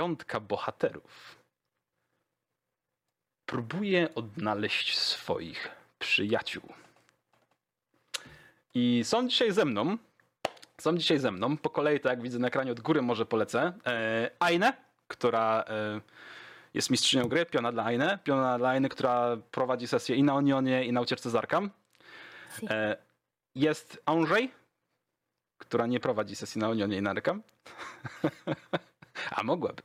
Piątka bohaterów próbuje odnaleźć swoich przyjaciół. I są dzisiaj ze mną, są dzisiaj ze mną, po kolei, tak jak widzę na ekranie od góry może polecę, e, Aine, która e, jest mistrzynią gry, piona dla Aine, piona dla Aine, która prowadzi sesję i na Onionie, i na ucieczce z Arkam. E, jest Andrzej, która nie prowadzi sesji na Onionie i na Arkam. A mogłaby.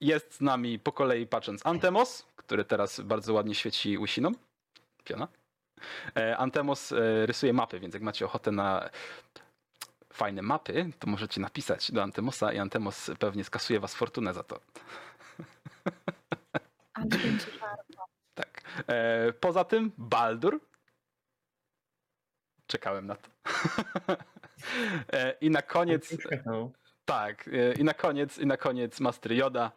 Jest z nami po kolei patrząc Antemos, który teraz bardzo ładnie świeci łysiną. Piona. E, Antemos e, rysuje mapy, więc jak macie ochotę na fajne mapy, to możecie napisać do Antemosa i Antemos pewnie skasuje was fortunę za to. Tak. E, poza tym Baldur. Czekałem na to. I na koniec. Tak, e, i na koniec, i na koniec Master Yoda.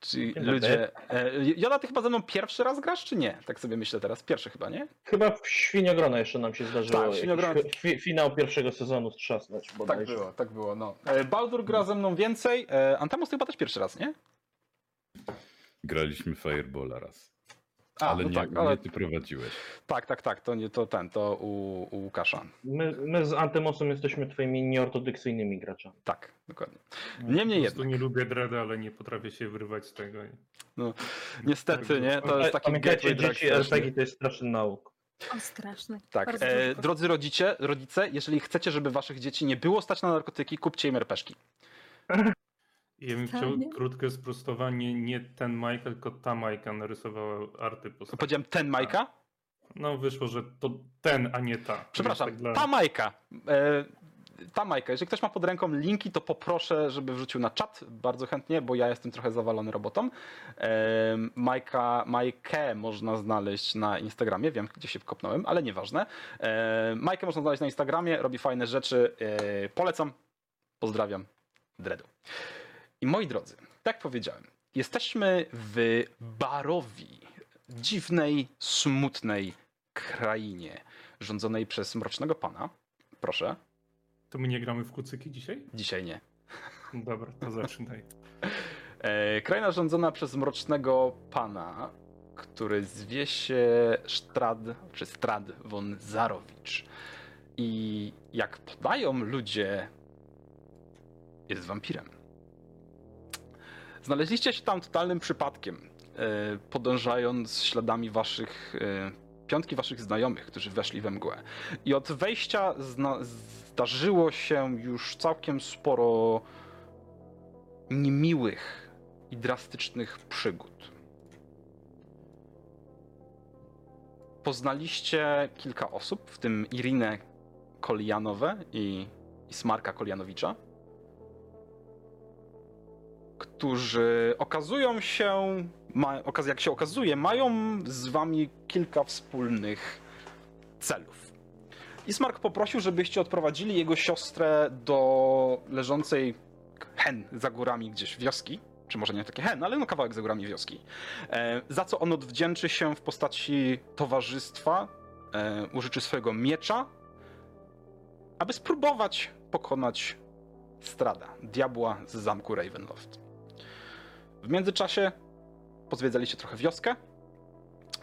Czyli Dzień ludzie. E, Yoda, ty chyba ze mną pierwszy raz grasz, czy nie? Tak sobie myślę teraz. Pierwszy chyba, nie? Chyba w Świniogrona jeszcze nam się zdarzyło. Tak, Świniogrona. fi- finał pierwszego sezonu strzasnąć. Tak było, tak było. No. E, Baldur gra ze mną więcej. E, Antemos to chyba też pierwszy raz, nie? Graliśmy Fireballa raz. A, ale no nie, tak, ale nie ty prowadziłeś. tak, tak, tak. To nie to ten, to u, u Łukasza. My, my z Antemosem jesteśmy twoimi nieortodoksyjnymi graczami. Tak, dokładnie. No, Niemniej po prostu jednak. nie lubię dreada, ale nie potrafię się wyrwać z tego. Niestety, nie? To jest taki Pamiętajcie, dzieci. RPG to jest straszny nauk. O, straszny. Tak, e, drodzy rodzice, rodzice, jeżeli chcecie, żeby waszych dzieci nie było stać na narkotyki, kupcie im RPszki. Ja bym chciał krótkie sprostowanie, nie ten Majka, tylko ta Majka narysowała arty postaci. Powiedziałem ten Majka? No wyszło, że to ten, a nie ta. Przepraszam, tak dla- ta Majka. E, ta Majka. Jeżeli ktoś ma pod ręką linki, to poproszę, żeby wrzucił na czat bardzo chętnie, bo ja jestem trochę zawalony robotą. E, Majka, Majkę można znaleźć na Instagramie, wiem gdzie się wkopnąłem, ale nieważne. E, Majkę można znaleźć na Instagramie, robi fajne rzeczy. E, polecam, pozdrawiam, Dredu. I moi drodzy, tak powiedziałem, jesteśmy w Barowi, dziwnej, smutnej krainie rządzonej przez Mrocznego Pana. Proszę, To my nie gramy w kucyki dzisiaj? dzisiaj nie. Dobra, to zaczynaj. E, kraina rządzona przez Mrocznego Pana, który zwie się Strad, czy Strad von Zarowicz. I jak podają ludzie, jest wampirem. Znaleźliście się tam totalnym przypadkiem, e, podążając śladami waszych, e, piątki waszych znajomych, którzy weszli we mgłę. I od wejścia zdarzyło się już całkiem sporo niemiłych i drastycznych przygód. Poznaliście kilka osób, w tym Irinę Kolijanowe i, i Smarka Kolianowicza, którzy okazują się, ma, jak się okazuje, mają z wami kilka wspólnych celów. Ismark poprosił, żebyście odprowadzili jego siostrę do leżącej hen za górami gdzieś wioski, czy może nie takie hen, ale no kawałek za górami wioski, e, za co on odwdzięczy się w postaci towarzystwa, e, użyczy swojego miecza, aby spróbować pokonać Strada, diabła z zamku Ravenloft. W międzyczasie pozwiedzaliście trochę wioskę,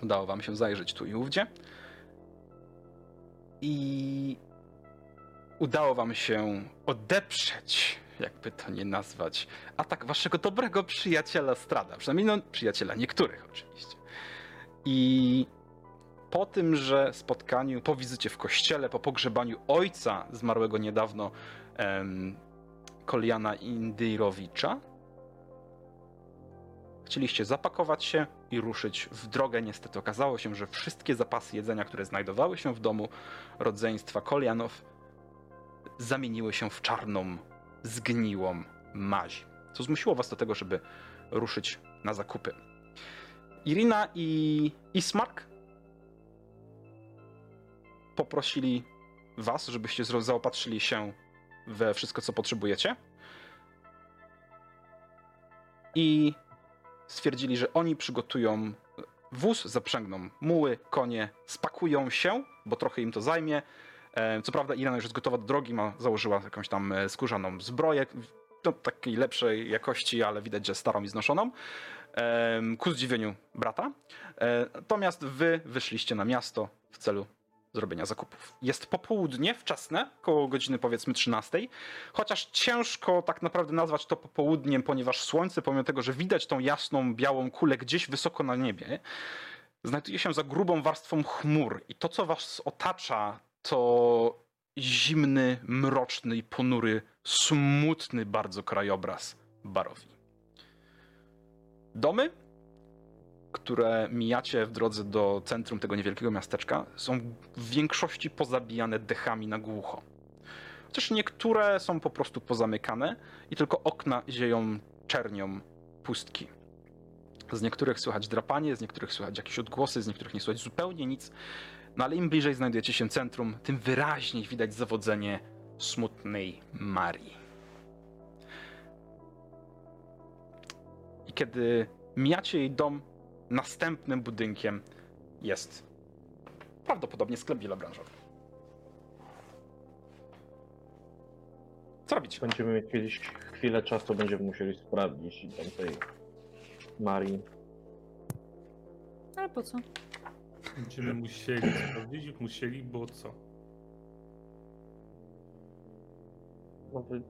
udało wam się zajrzeć tu i ówdzie i udało wam się odeprzeć, jakby to nie nazwać, atak waszego dobrego przyjaciela Strada. Przynajmniej no, przyjaciela niektórych oczywiście. I po tym, że spotkaniu, po wizycie w kościele, po pogrzebaniu ojca zmarłego niedawno em, Koliana Indyrowicza, chcieliście zapakować się i ruszyć w drogę. Niestety okazało się, że wszystkie zapasy jedzenia, które znajdowały się w domu rodzeństwa Kolianow, zamieniły się w czarną, zgniłą maź, co zmusiło was do tego, żeby ruszyć na zakupy. Irina i Ismark poprosili was, żebyście zaopatrzyli się we wszystko, co potrzebujecie. I stwierdzili, że oni przygotują wóz, zaprzęgną muły, konie, spakują się, bo trochę im to zajmie. E, Co prawda Irina już jest gotowa do drogi, ma, założyła jakąś tam e, skórzaną zbroję, no, takiej lepszej jakości, ale widać, że starą i znoszoną, ku zdziwieniu brata. E, Natomiast wy wyszliście na miasto w celu zrobienia zakupów. Jest popołudnie, wczesne, koło godziny powiedzmy 13, chociaż ciężko tak naprawdę nazwać to popołudniem, ponieważ słońce, pomimo tego, że widać tą jasną, białą kulę gdzieś wysoko na niebie, znajduje się za grubą warstwą chmur i to, co was otacza, to zimny, mroczny i ponury, smutny bardzo krajobraz Barowi. Domy, które mijacie w drodze do centrum tego niewielkiego miasteczka, są w większości pozabijane dechami na głucho. Chociaż niektóre są po prostu pozamykane i tylko okna zieją czernią pustki. Z niektórych słychać drapanie, z niektórych słychać jakieś odgłosy, z niektórych nie słychać zupełnie nic. No ale im bliżej znajdujecie się centrum, tym wyraźniej widać zawodzenie smutnej Marii. I kiedy mijacie jej dom, następnym budynkiem jest prawdopodobnie sklep wielobranżowy. Co robicie? Będziemy mieć kiedyś chwilę czasu, będziemy musieli sprawdzić tamtej Marii. Ale po co? Będziemy musieli sprawdzić, musieli, bo co? No wy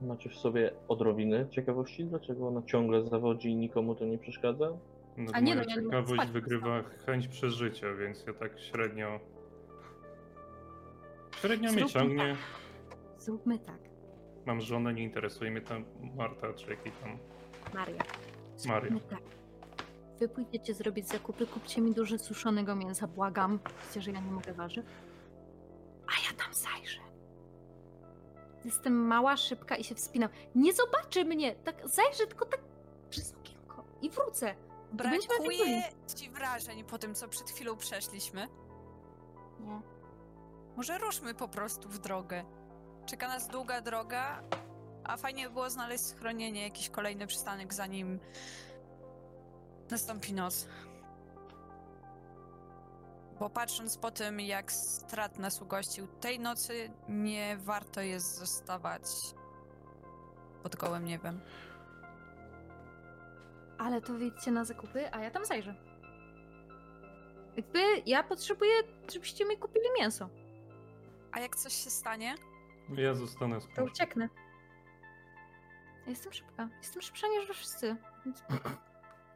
macie w sobie odrobinę ciekawości, dlaczego ona ciągle zawodzi i nikomu to nie przeszkadza? No, A nie, moja no, ja ciekawość spać wygrywa chęć przeżycia, więc ja tak średnio... Średnio mnie Zróbmy ciągnie. Zróbmy tak. Mam żonę, nie interesuje mnie tam Marta, czy jaki tam... Maria. Maria. Zróbmy tak. Wy pójdziecie zrobić zakupy, kupcie mi dużo suszonego mięsa, błagam. Wiecie, że ja nie mogę warzyw. A ja tam zajrzę. Jestem mała, szybka i się wspinam. Nie zobaczy mnie! Tak zajrzę tylko tak przez okienko i wrócę. Brakuje ci wrażeń po tym, co przed chwilą przeszliśmy. Nie. Może ruszmy po prostu w drogę. Czeka nas długa droga, a fajnie by było znaleźć schronienie, jakiś kolejny przystanek, zanim nastąpi noc. Bo patrząc po tym, jak strat nas ugościł tej nocy, nie warto jest zostawać pod gołym niebem. Ale to wyjdźcie na zakupy, a ja tam zajrzę. Jakby ja potrzebuję, żebyście mi kupili mięso. A jak coś się stanie? Ja zostanę z To ucieknę. Ja jestem szybka. Jestem szybsza niż wy wszyscy. Więc...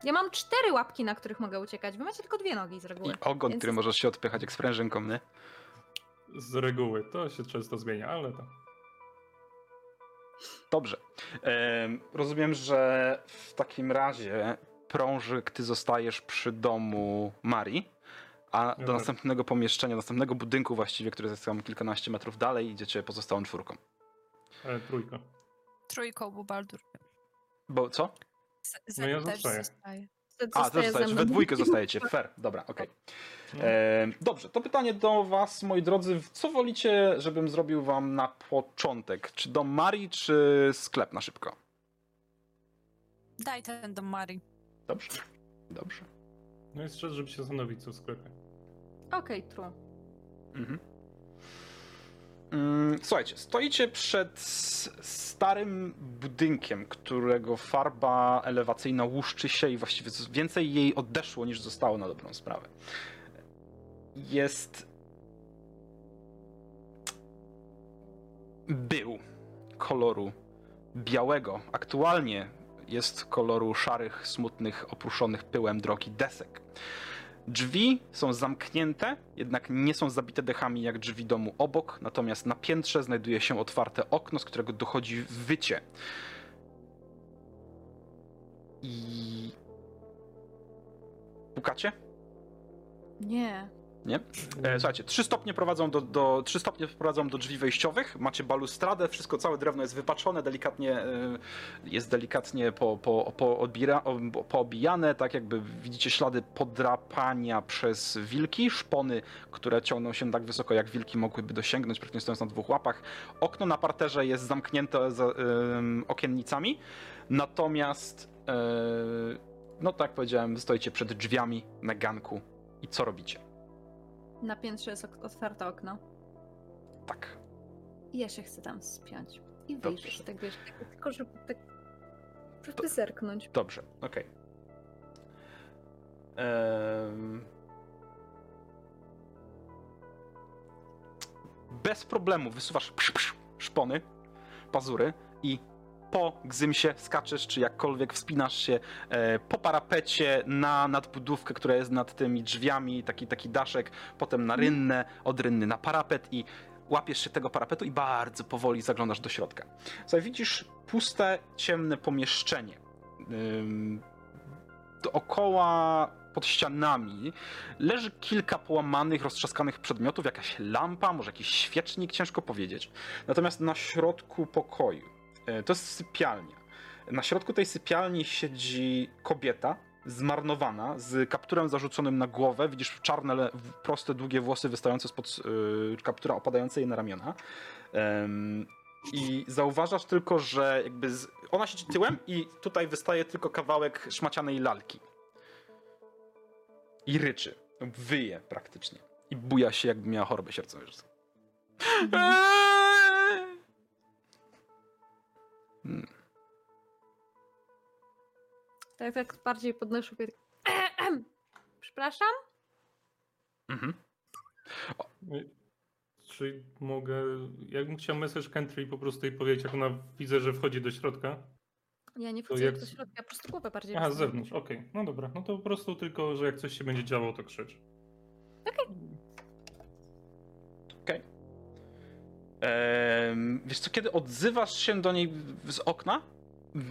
Ja mam cztery łapki, na których mogę uciekać. Wy macie tylko dwie nogi z I reguły. ogon, Więc- który możesz się odpychać jak sprężynką, nie? Z reguły, to się często zmienia, ale to... Dobrze. Em, rozumiem, że w takim razie prążyk ty zostajesz przy domu Marii, a do Dobra. następnego pomieszczenia, następnego budynku właściwie, który jest tam kilkanaście metrów dalej, idziecie pozostałą czwórką. Ale trójka. Trójką, bo Baldur. Bo co? Z- No ja zostaję. A, ze zostajesz, we dwójkę zostajecie. Fair, dobra, okej. No. E, Dobrze, to pytanie do was, moi drodzy. Co wolicie, żebym zrobił wam na początek? Czy dom Marii, czy sklep na szybko? Daj ten do Marii. Dobrze, dobrze. No jest czas, żeby się zastanowić, co w sklepie. Okej, true. Mhm. Mm, Słuchajcie, stoicie przed starym budynkiem, którego farba elewacyjna łuszczy się i właściwie więcej jej odeszło niż zostało na dobrą sprawę. Jest. Był koloru białego. Aktualnie jest koloru szarych, smutnych, opruszonych pyłem drogi desek. Drzwi są zamknięte, jednak nie są zabite dechami jak drzwi domu obok, natomiast na piętrze znajduje się otwarte okno, z którego dochodzi wycie. I... Pukacie? Nie. Nie? E, słuchajcie, trzy stopnie prowadzą do, do, trzy stopnie prowadzą do drzwi wejściowych. Macie balustradę, wszystko, całe drewno jest wypaczone, delikatnie e, jest delikatnie po, po, po, poobijane, tak jakby widzicie ślady podrapania przez wilki, szpony, które ciągną się tak wysoko, jak wilki mogłyby dosięgnąć, praktycznie stojąc na dwóch łapach. Okno na parterze jest zamknięte okiennicami, natomiast e, no tak powiedziałem, stoicie przed drzwiami na ganku i co robicie? Na piętrze jest otwarte okno. Tak. I ja się chcę tam spiąć. I wyjrzeć, tak wiesz, tak, tylko żeby tak... Żeby zerknąć. Dobrze, okej. Em, Bez problemu wysuwasz psz, psz, szpony, pazury i po gzymsie skaczesz, czy jakkolwiek wspinasz się e, po parapecie na nadbudówkę, która jest nad tymi drzwiami, taki, taki daszek, potem na rynnę, od rynny na parapet i łapiesz się tego parapetu i bardzo powoli zaglądasz do środka. Słuchaj, widzisz puste, ciemne pomieszczenie. Ym, dookoła pod ścianami leży kilka połamanych, roztrzaskanych przedmiotów, jakaś lampa, może jakiś świecznik, ciężko powiedzieć. Natomiast na środku pokoju, to jest sypialnia. Na środku tej sypialni siedzi kobieta, zmarnowana, z kapturem zarzuconym na głowę. Widzisz czarne, proste, długie włosy wystające spod y, kaptura, opadające jej na ramiona. I zauważasz tylko, że jakby z... ona siedzi tyłem i tutaj wystaje tylko kawałek szmacianej lalki. I ryczy. Wyje praktycznie. I buja się, jakby miała chorobę sercową. Hmm. Tak, tak bardziej podnoszę. tak, Przepraszam? Mhm. Czy mogę. Jakbym chciał message country po prostu jej powiedzieć, jak ona widzę, że wchodzi do środka. Ja nie wchodzę jak- do środka, ja po prostu głowę bardziej Aha, z zewnątrz, okej. No dobra, no to po prostu tylko, że jak coś się będzie działo, to krzycz. Okej. Em, Wiesz co, kiedy odzywasz się do niej z okna,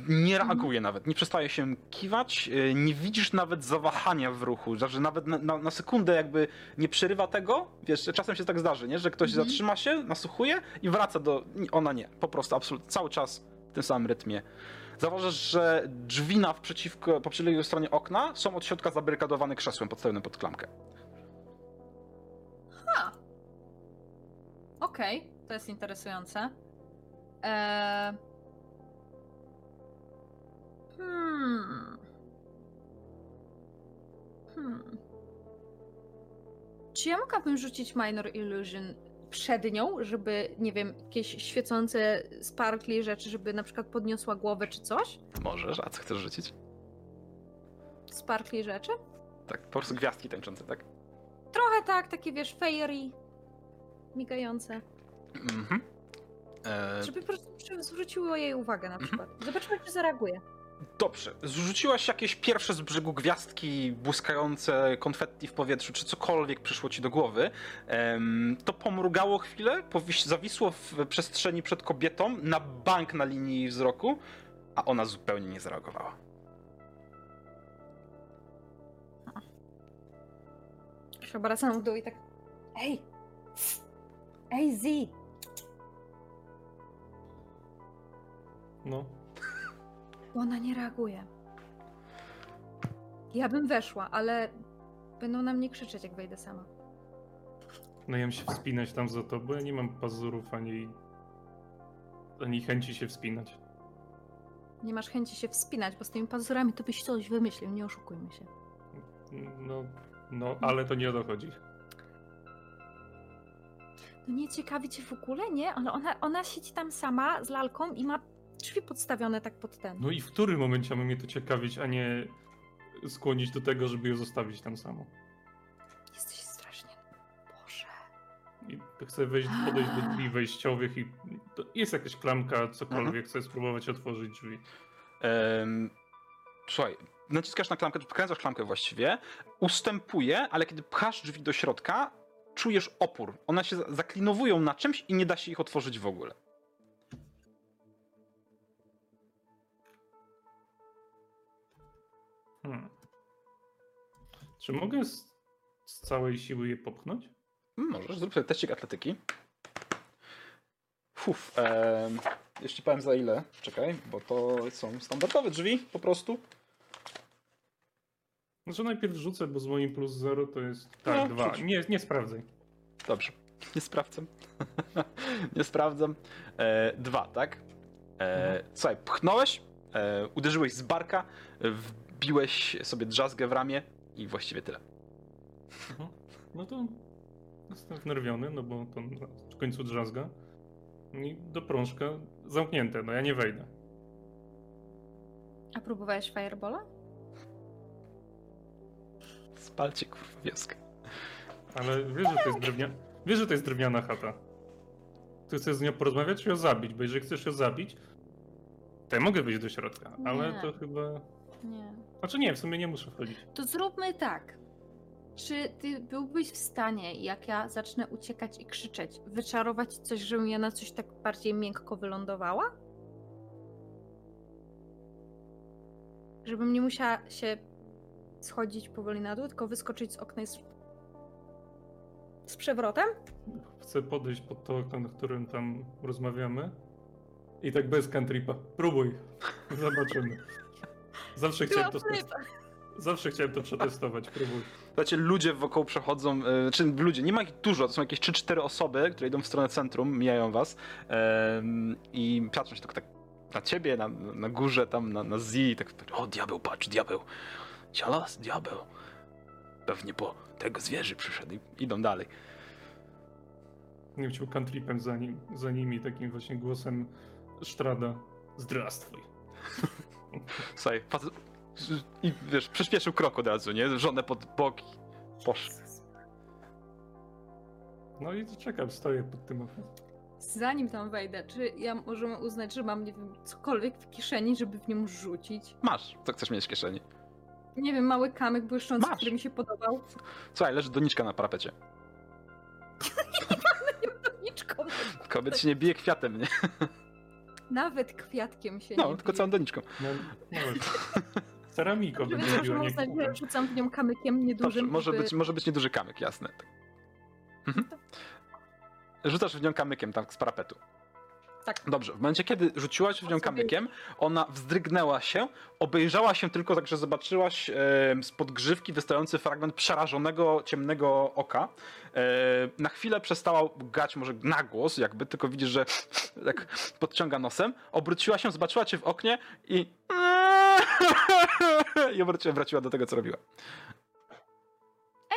nie reaguje nawet, nie przestaje się kiwać, y, nie widzisz nawet zawahania w ruchu, znaczy nawet na, na, na sekundę jakby nie przerywa tego, wiesz, czasem się tak zdarzy, nie? że ktoś Mhm. zatrzyma się, nasłuchuje i wraca do, ona nie, po prostu absolutnie, cały czas w tym samym rytmie. Zauważasz, że drzwi na przeciwko, po przeciwnej stronie okna są od środka zabarykadowane krzesłem podstawionym pod klamkę. Ha. Okej, to jest interesujące. Eee... Hmm. Hmm. Czy ja mogłabym rzucić Minor Illusion przed nią, żeby, nie wiem, jakieś świecące sparkly rzeczy, żeby na przykład podniosła głowę czy coś? Możesz, a co chcesz rzucić? Sparkly rzeczy? Tak, po prostu gwiazdki tańczące, tak? Trochę tak, takie wiesz, fairy, migające. Mhm. E, Żeby po prostu zwróciło jej uwagę na Mhm. przykład. Zobaczmy, czy zareaguje. Dobrze. Zrzuciłaś jakieś pierwsze z brzegu gwiazdki błyskające konfetti w powietrzu, czy cokolwiek przyszło ci do głowy. To pomrugało chwilę, zawisło w przestrzeni przed kobietą, na bank na linii wzroku, a ona zupełnie nie zareagowała. się obracam w dół i tak. Ej! Ej, Z! No. Ona nie reaguje. Ja bym weszła, ale będą na mnie krzyczeć, jak wejdę sama. No ja bym się wspinać tam za to, bo ja nie mam pazurów ani. ani chęci się wspinać. Nie masz chęci się wspinać, bo z tymi pazurami to byś coś wymyślił, nie oszukujmy się. No, no, ale to nie o to chodzi. No nie ciekawi cię w ogóle, nie? Ale ona, ona siedzi tam sama z lalką i ma drzwi podstawione tak pod ten. No i w którym momencie ma mnie to ciekawić, a nie skłonić do tego, żeby ją zostawić tam samą. Jesteś strasznie... Boże. I chcę wejść, podejść do drzwi wejściowych i to jest jakaś klamka, cokolwiek, chcę spróbować otworzyć drzwi. Em, słuchaj, naciskasz na klamkę, podkręcasz klamkę właściwie, ustępuje, ale kiedy pchasz drzwi do środka, czujesz opór. One się za- zaklinowują na czymś i nie da się ich otworzyć w ogóle. Czy mogę z, z całej siły je popchnąć? Mm, Możesz, zrób sobie teścik atletyki. Fuf, em, jeśli powiem za ile, czekaj, bo to są standardowe drzwi po prostu. Znaczy najpierw rzucę, bo z moim plus 0 to jest No, tak, dwa. rzuć. Nie, nie sprawdzaj. Dobrze, nie sprawdzam. nie sprawdzam. E, dwa, tak? E, Słuchaj, pchnąłeś, e, uderzyłeś z barka, wbiłeś sobie drzazgę w ramię i właściwie tyle. No to jestem wnerwiony, no bo to na końcu drzazga. I do prążka zamknięte, no ja nie wejdę. A próbowałeś Firebola? Spalcie kurwa wioskę. Ale wiesz, że to jest drewniana, wiesz, że to jest drewniana chata. Ty chcesz z nią porozmawiać czy ją zabić? Bo jeżeli chcesz ją zabić, to ja mogę wyjść do środka, ale Nie. to chyba... Nie. Znaczy nie, w sumie nie muszę wchodzić. To zróbmy tak. Czy ty byłbyś w stanie, jak ja zacznę uciekać i krzyczeć, wyczarować coś, żebym ja na coś tak bardziej miękko wylądowała? Żebym nie musiała się schodzić powoli na dół, tylko wyskoczyć z okna i z, z przewrotem? Chcę podejść pod to okno, na którym tam rozmawiamy. I tak bez cantripa. Próbuj. Zobaczymy. Zawsze chciałem to, zawsze chciałem to przetestować. Próbuj. Słuchajcie, ludzie wokół przechodzą, e, czy ludzie, nie ma ich dużo, to są jakieś 3-4 osoby, które idą w stronę centrum, mijają was em, i patrzą się tylko tak na ciebie, na, na górze, tam na, na Z, i tak o diabeł, patrz, diabeł, cialas, diabeł. Pewnie po tego zwierzy przyszedł i idą dalej. Nie chciał cantripem za, nim, za nimi, takim właśnie głosem Sztrada. Zdrastwuj. Słuchaj, facet, i wiesz, przyspieszył krok od razu, nie? Żonę pod boki. Poszedł. No i czekam, stoję pod tym oknem. Zanim tam wejdę, czy ja możemy uznać, że mam, nie wiem, cokolwiek w kieszeni, żeby w nią rzucić? Masz, co chcesz mieć w kieszeni? Nie wiem, mały kamyk błyszczący, Masz. który mi się podobał. Słuchaj, leży doniczka na parapecie. Doniczką. Kobiet się nie bije kwiatem, nie? Nawet kwiatkiem się No, nie tylko bije. całą doniczką. No, no Ceramiko Żeby będzie robiła, nie można że rzucam w nią kamykiem Dobrze, niedużym. może żeby... być, może być nieduży kamyk, jasne. Tak. Mhm. Rzucasz w nią kamykiem tam z parapetu. Tak. Dobrze, w momencie kiedy rzuciłaś w nią kamykiem, ona wzdrygnęła się, obejrzała się tylko tak, że zobaczyłaś e, spod grzywki wystający fragment przerażonego, ciemnego oka. E, na chwilę przestała gać może na głos, jakby, tylko widzisz, że tak podciąga nosem. Obróciła się, zobaczyła cię w oknie i i obróciła, wróciła do tego, co robiła.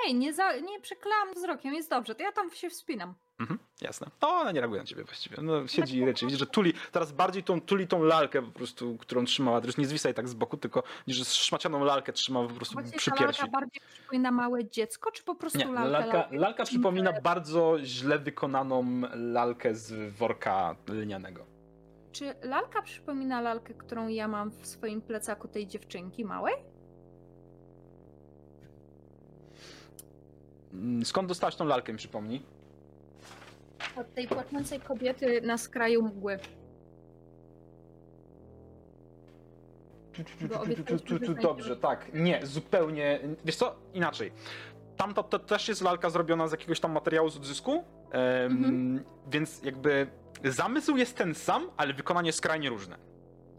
Ej, nie, za... nie przeklałam wzrokiem, jest dobrze, to ja tam się wspinam. Mhm, jasne. No, ona nie reaguje na ciebie właściwie. No, siedzi i ryczy. Widzisz, że tuli, teraz bardziej tą, tuli tą lalkę po prostu, którą trzymała. To już nie zwisaj tak z boku, tylko widzisz, że szmacianą lalkę trzymała po prostu Właśnie przy piersi. lalka bardziej przypomina małe dziecko, czy po prostu Nie, lalka? lalka, lalka przypomina bardzo źle wykonaną lalkę z worka lnianego. Czy lalka przypomina lalkę, którą ja mam w swoim plecaku tej dziewczynki małej? Mm, Skąd dostałaś tą lalkę, mi przypomnij? Od tej płaczącej kobiety na skraju mgły. Tu, Dobrze, tak. Nie, zupełnie. Wiesz co? Inaczej. Tam to, to też jest lalka zrobiona z jakiegoś tam materiału z odzysku, em, Mhm. więc jakby zamysł jest ten sam, ale wykonanie skrajnie różne.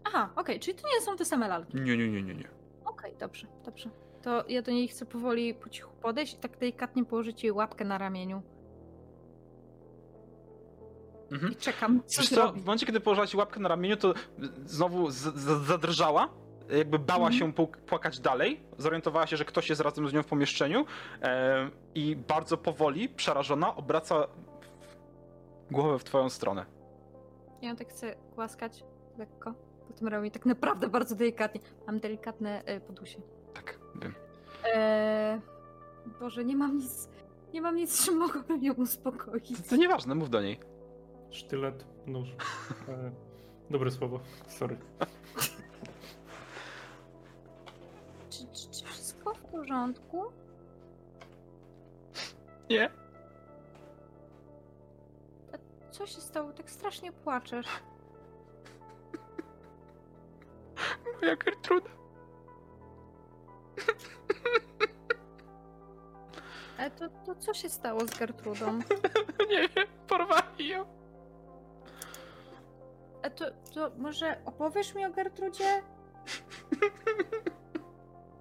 Aha, okej, czyli to nie są te same lalki. Nie, nie, nie, nie, nie. Okej, dobrze, dobrze. To ja do niej chcę powoli po cichu podejść i tak delikatnie położyć jej łapkę na ramieniu. Mhm. I czekam, co Wiesz co, w momencie, kiedy położyła ci łapkę na ramieniu, to znowu zadrżała, jakby bała Mhm. się płak- płakać dalej, zorientowała się, że ktoś jest razem z nią w pomieszczeniu em, i bardzo powoli, przerażona, obraca głowę w twoją stronę. Ja tak chcę głaskać lekko po tym ramieniu, tak naprawdę bardzo delikatnie. Mam delikatne e, podusie. Tak, wiem. Eee, Boże, nie mam nic, nie mam nic, czym mogłabym ją uspokoić. To, to nieważne, mów do niej. Sztylet, nóż. E, dobre słowo, sorry. porządku? Nie. Co się stało? Tak strasznie płaczesz. Moja Gertruda. Ale to, to co się stało z Gertrudą? Nie wiem, porwali ją. A to, to może opowiesz mi o Gertrudzie?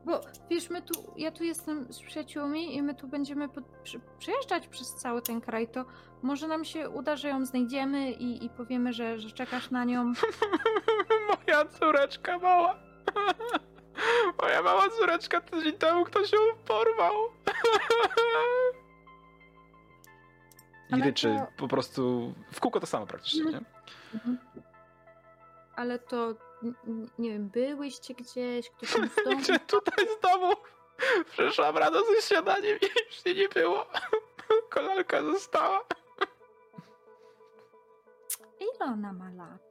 Bo wiesz, my tu, ja tu jestem z przyjaciółmi i my tu będziemy pod, przy, przejeżdżać przez cały ten kraj, to może nam się uda, że ją znajdziemy i, i powiemy, że, że czekasz na nią. Moja córeczka mała. Moja mała córeczka tydzień temu ktoś ją porwał. I Ale ryczy to- po prostu w kółko to samo praktycznie, nie? Mhm. Ale to, nie wiem, byłyście gdzieś, ktoś tam w domu? Gdzie tutaj z domu przyszłam rano ze śniadaniem i już nie było. Kolalka została. Ile ona ma lat?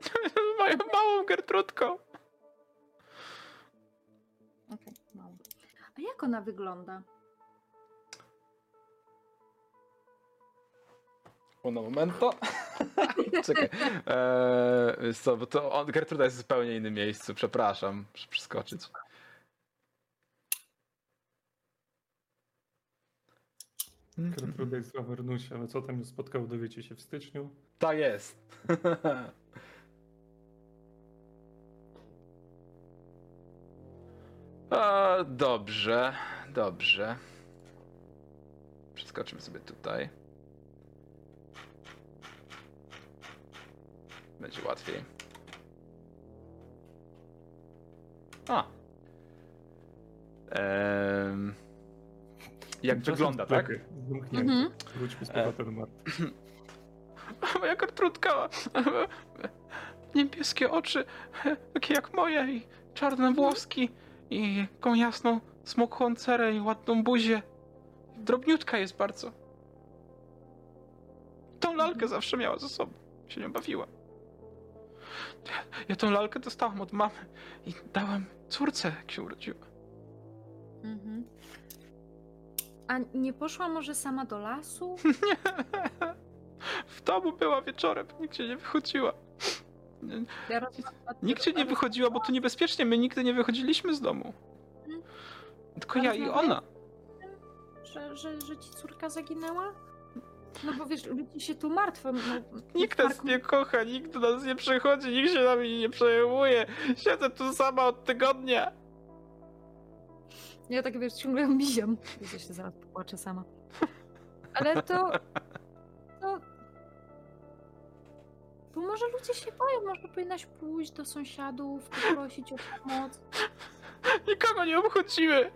Z moją małą Gertrudką. Okej, mało. A jak ona wygląda? Uno momento. Czekaj. Eee, co, bo to on, Gertruda jest w zupełnie innym miejscu, przepraszam. Muszę przeskoczyć. Gertruda jest w Avernusie, ale co tam ją spotkało, dowiecie się w styczniu. Tak jest. A, dobrze, dobrze. Przeskoczymy sobie tutaj. Będzie łatwiej. A. Em, jak Tymczasem wygląda, tak? czekaj, Zamknięty. Mhm. Wróćmy z powrotem do Marty. Moja Gertrudka. Niebieskie oczy, takie jak moje, i czarne włoski, i taką jasną, smukłą cerę i ładną buzię. Drobniutka jest bardzo. Tą lalkę zawsze miała ze sobą. Się nią bawiła. Ja, ja tą lalkę dostałam od mamy i dałam córce, jak się urodziła. Mhm. A nie poszła może sama do lasu? W domu była wieczorem, nigdzie nie wychodziła. Nigdzie nie wychodziła, bo to niebezpiecznie. My nigdy nie wychodziliśmy z domu. Tylko ja i ona. Że, że, że ci córka zaginęła? No bo wiesz, ludzie się tu martwią. No, Nikt nas parku- nie kocha, nikt do nas nie przychodzi, nikt się nami nie przejmuje. Siedzę tu sama od tygodnia. Ja tak wiesz, ciągle biziam. Widzę się zaraz popłaczę sama. Ale to... To... Bo może ludzie się boją, może powinnaś pójść do sąsiadów, poprosić o pomoc. Nikogo nie obchodzimy.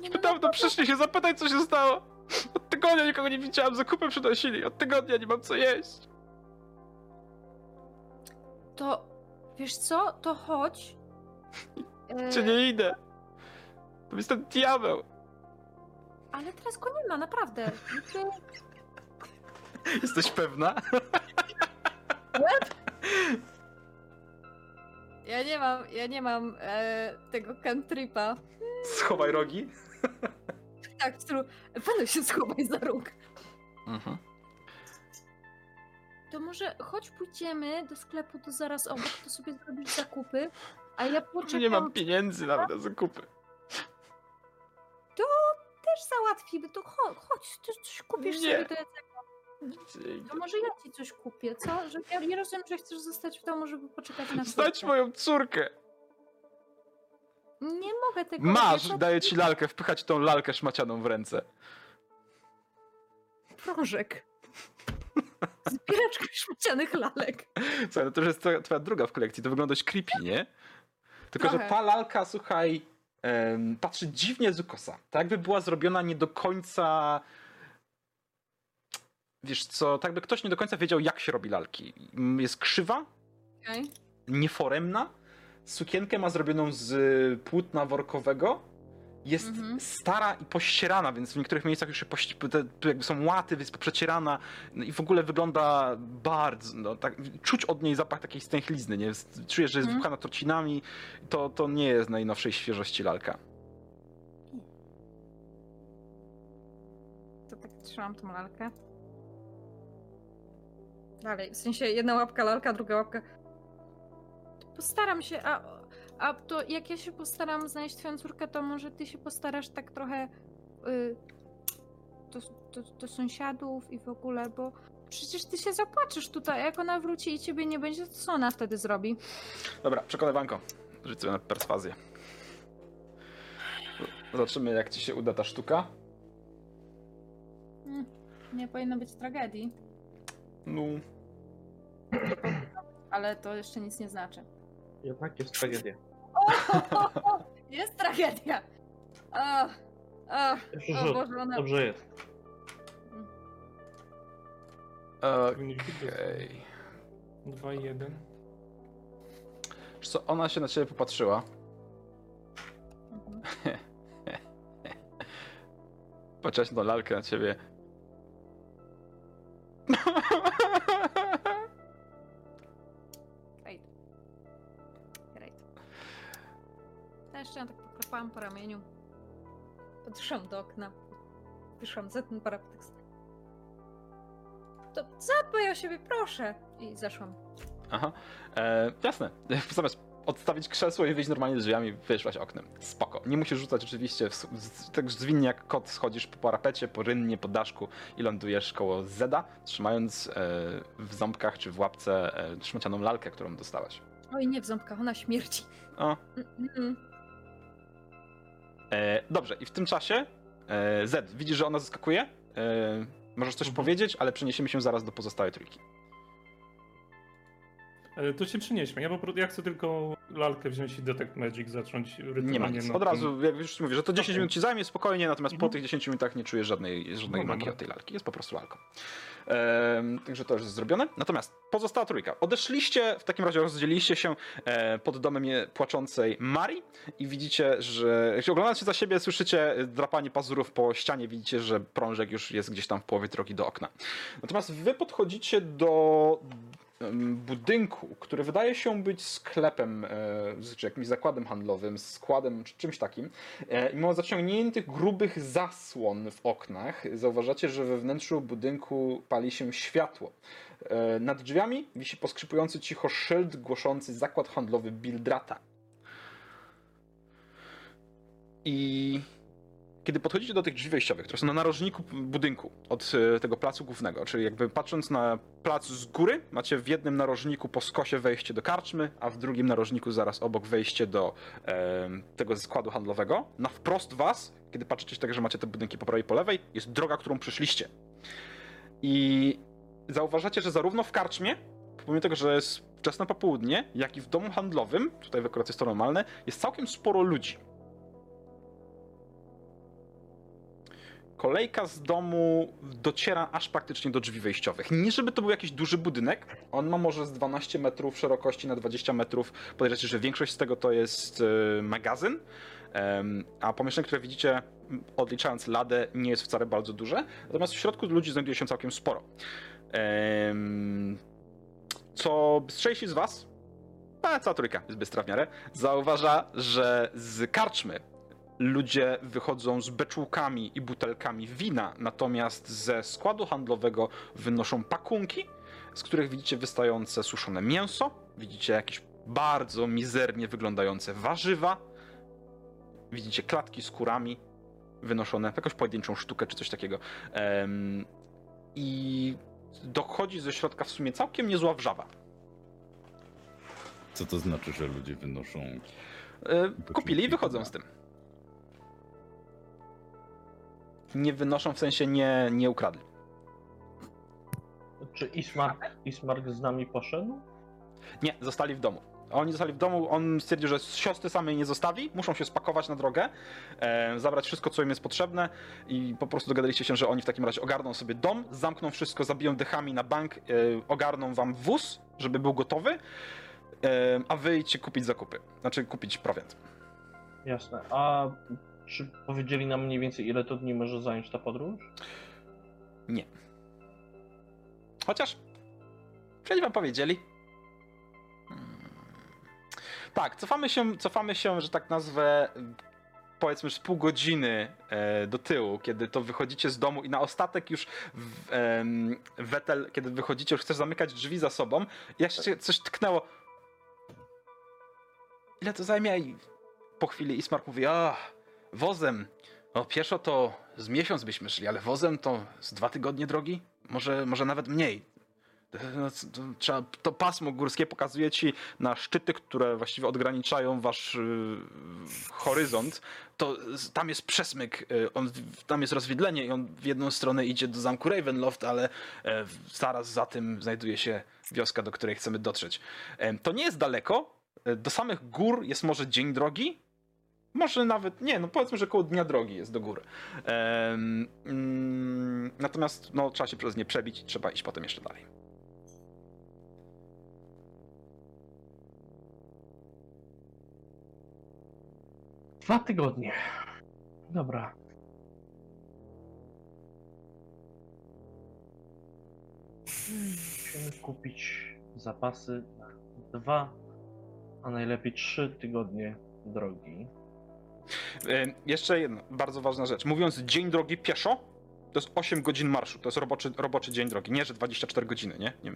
Nie, no, Niedawno no, przyszli się zapytać, co się stało. Od tygodnia nikogo nie widziałam, zakupy przynosili. Od tygodnia nie mam co jeść. To wiesz co? To chodź. E, Czy nie idę? To jest ten diabeł. Ale teraz go nie ma, naprawdę. Ty- Jesteś pewna? Ja nie mam, ja nie mam e, tego cantripa. Schowaj rogi. Tak, w stylu, się schowaj za róg. Mhm. To może chodź pójdziemy do sklepu, to zaraz obok, to sobie zrobisz zakupy, a ja Czy poczekam, nie mam pieniędzy nawet na zakupy? też załatwimy, to chodź, chodź ty coś kupisz Nie. sobie do jedzenia. To może ja ci coś kupię, co? Że ja nie rozumiem, że chcesz zostać w domu, żeby poczekać na Zdać córkę. moją córkę. Nie mogę tego Masz, daję ci lalkę, wpychać tą lalkę szmacianą w ręce. Prożek. Zbieraczka szmacianych lalek. Słuchaj, no to już jest twoja, twoja druga w kolekcji, to wygląda dość creepy, nie? Tylko, że Trochę. ta lalka, słuchaj, em, patrzy dziwnie z ukosa. Tak jakby była zrobiona nie do końca... Wiesz co, tak by ktoś nie do końca wiedział, jak się robi lalki. Jest krzywa, Okay. nieforemna, sukienkę ma zrobioną z y, płótna workowego. Jest mhm. stara i pościerana, więc w niektórych miejscach już pości, jakby są łaty, jest poprzecierana no i w ogóle wygląda bardzo, no, tak, czuć od niej zapach takiej stęchlizny, nie? Czujesz, że jest mhm. wypchana trocinami, to, to nie jest najnowszej świeżości lalka. To tak trzymam tą lalkę. Dalej, w sensie jedna łapka lalka, druga łapka Postaram się, a, a to jak ja się postaram znaleźć twoją córkę, to może ty się postarasz tak trochę y, do, do, do sąsiadów i w ogóle, bo przecież ty się zapłaczesz tutaj, jak ona wróci i ciebie nie będzie, to co ona wtedy zrobi? Dobra, przekonywanko. Rzuć sobie na perswazję. Zobaczymy, jak ci się uda ta sztuka. Mm, nie powinno być tragedii, No, ale to jeszcze nic nie znaczy. Jednak jest tragedia. O, jest tragedia! O, o, o rzut. Boże, ona... Dobrze jest. Okej. 2 i 1. Wiesz co, ona się na ciebie popatrzyła. Mhm. Patrzyłaś na lalkę na ciebie. Ją tak poklepałam po ramieniu. Podszłam do okna. Wyszłam za ten parapet. To zadbaj o siebie, proszę! I zeszłam. Aha, e, jasne. Zamiast odstawić krzesło i wyjść normalnie drzwiami, wyszłaś oknem. Spoko. Nie musisz rzucać oczywiście, w, z, tak zwinnie jak kot schodzisz po parapecie, po rynnie, po daszku i lądujesz koło Zeda, trzymając e, w ząbkach czy w łapce e, szmacianą lalkę, którą dostałaś. Oj, nie w ząbkach, ona śmierci. O, Mm, mm. E, dobrze, i w tym czasie e, Z, widzisz, że ona zaskakuje? E, możesz coś Mhm. powiedzieć, ale przeniesiemy się zaraz do pozostałej trójki. E, To się przynieśmy. Ja po ja chcę tylko lalkę wziąć i Detect Magic zacząć rytualnie. Nie ma nic. Od tym. razu, jak już mówię, że to 10 Okej. minut ci zajmie spokojnie, natomiast po Mhm. tych 10 minutach nie czujesz żadnej, żadnej No magii dobra. od tej lalki. Jest po prostu lalką. Ehm, także to już jest zrobione. Natomiast pozostała trójka. Odeszliście, w takim razie rozdzieliliście się e, pod domem płaczącej Marii i widzicie, że jeśli oglądacie za siebie, słyszycie drapanie pazurów po ścianie, widzicie, że prążek już jest gdzieś tam w połowie drogi do okna. Natomiast wy podchodzicie do budynku, który wydaje się być sklepem, e, czy jakimś zakładem handlowym, składem, czy czymś takim. E, Mimo zaciągniętych grubych zasłon w oknach, zauważacie, że we wnętrzu budynku pali się światło. E, Nad drzwiami wisi poskrzypujący cicho szyld głoszący zakład handlowy Bildrata. I kiedy podchodzicie do tych drzwi wejściowych, które są na narożniku budynku od e, tego placu głównego, czyli jakby patrząc na plac z góry, macie w jednym narożniku po skosie wejście do karczmy, a w drugim narożniku zaraz obok wejście do e, tego składu handlowego. Na wprost was, kiedy patrzycie tak, że macie te budynki po prawej i po lewej, jest droga, którą przyszliście. I zauważacie, że zarówno w karczmie, pomimo tego, że jest wczesne popołudnie, jak i w domu handlowym, tutaj akurat jest to normalne, jest całkiem sporo ludzi. Kolejka z domu dociera aż praktycznie do drzwi wejściowych. Nie żeby to był jakiś duży budynek, on ma może z 12 metrów szerokości na 20 metrów. Podejrzewacie, że większość z tego to jest e, magazyn, a pomieszczenie, które widzicie, odliczając ladę, nie jest wcale bardzo duże. Natomiast w środku ludzi znajduje się całkiem sporo. Co bystrzejsi z was, a cała trójka jest bystra w miarę, zauważa, że z karczmy ludzie wychodzą z beczułkami i butelkami wina, natomiast ze składu handlowego wynoszą pakunki, z których widzicie wystające suszone mięso, widzicie jakieś bardzo mizernie wyglądające warzywa, widzicie klatki z kurami wynoszone, jakąś pojedynczą sztukę czy coś takiego. Em, I dochodzi ze środka w sumie całkiem niezła wrzawa. Co to znaczy, że ludzie wynoszą. E, Kupili i wychodzą z tym. Nie wynoszą, w sensie nie, nie ukradli. Czy Ismark, Ismark z nami poszedł? Nie, zostali w domu. Oni zostali w domu, on stwierdził, że siostry samej nie zostawi, muszą się spakować na drogę, e, zabrać wszystko, co im jest potrzebne i po prostu dogadaliście się, że oni w takim razie ogarną sobie dom, zamkną wszystko, zabiją dechami na bank, e, ogarną wam wóz, żeby był gotowy, e, a wy idźcie kupić zakupy, znaczy kupić prowiant. Jasne. A czy powiedzieli nam mniej więcej, ile to dni może zająć ta podróż? Chociaż, przecież wam powiedzieli. Hmm. Tak, cofamy się, cofamy się, że tak nazwę, powiedzmy z pół godziny e, do tyłu, kiedy to wychodzicie z domu i na ostatek już w, em, Wetel, kiedy wychodzicie, już chcesz zamykać drzwi za sobą, i jak się coś tknęło. Ile to zajmie? I po chwili Ismark mówi, a wozem, o pieszo to z miesiąc byśmy szli, ale wozem to z dwa tygodnie drogi? Może, może nawet mniej. No, trzeba, to pasmo górskie pokazuje ci na szczyty, które właściwie odgraniczają wasz y, horyzont. To tam jest przesmyk, y, on, tam jest rozwidlenie i on w jedną stronę idzie do zamku Ravenloft, ale w- zaraz za tym znajduje się wioska, do której chcemy dotrzeć. E, to nie jest daleko. E, Do samych gór jest może dzień drogi. Może nawet, nie, no powiedzmy, że koło dnia drogi jest do góry. Mm, natomiast no, trzeba się przez nie przebić trzeba iść potem jeszcze dalej. Dwa tygodnie. Dobra. Musimy kupić zapasy na dwa, a najlepiej trzy tygodnie drogi. E, Jeszcze jedna bardzo ważna rzecz. Mówiąc dzień drogi pieszo, to jest 8 godzin marszu. To jest roboczy, roboczy dzień drogi. Nie, że 24 godziny, nie? nie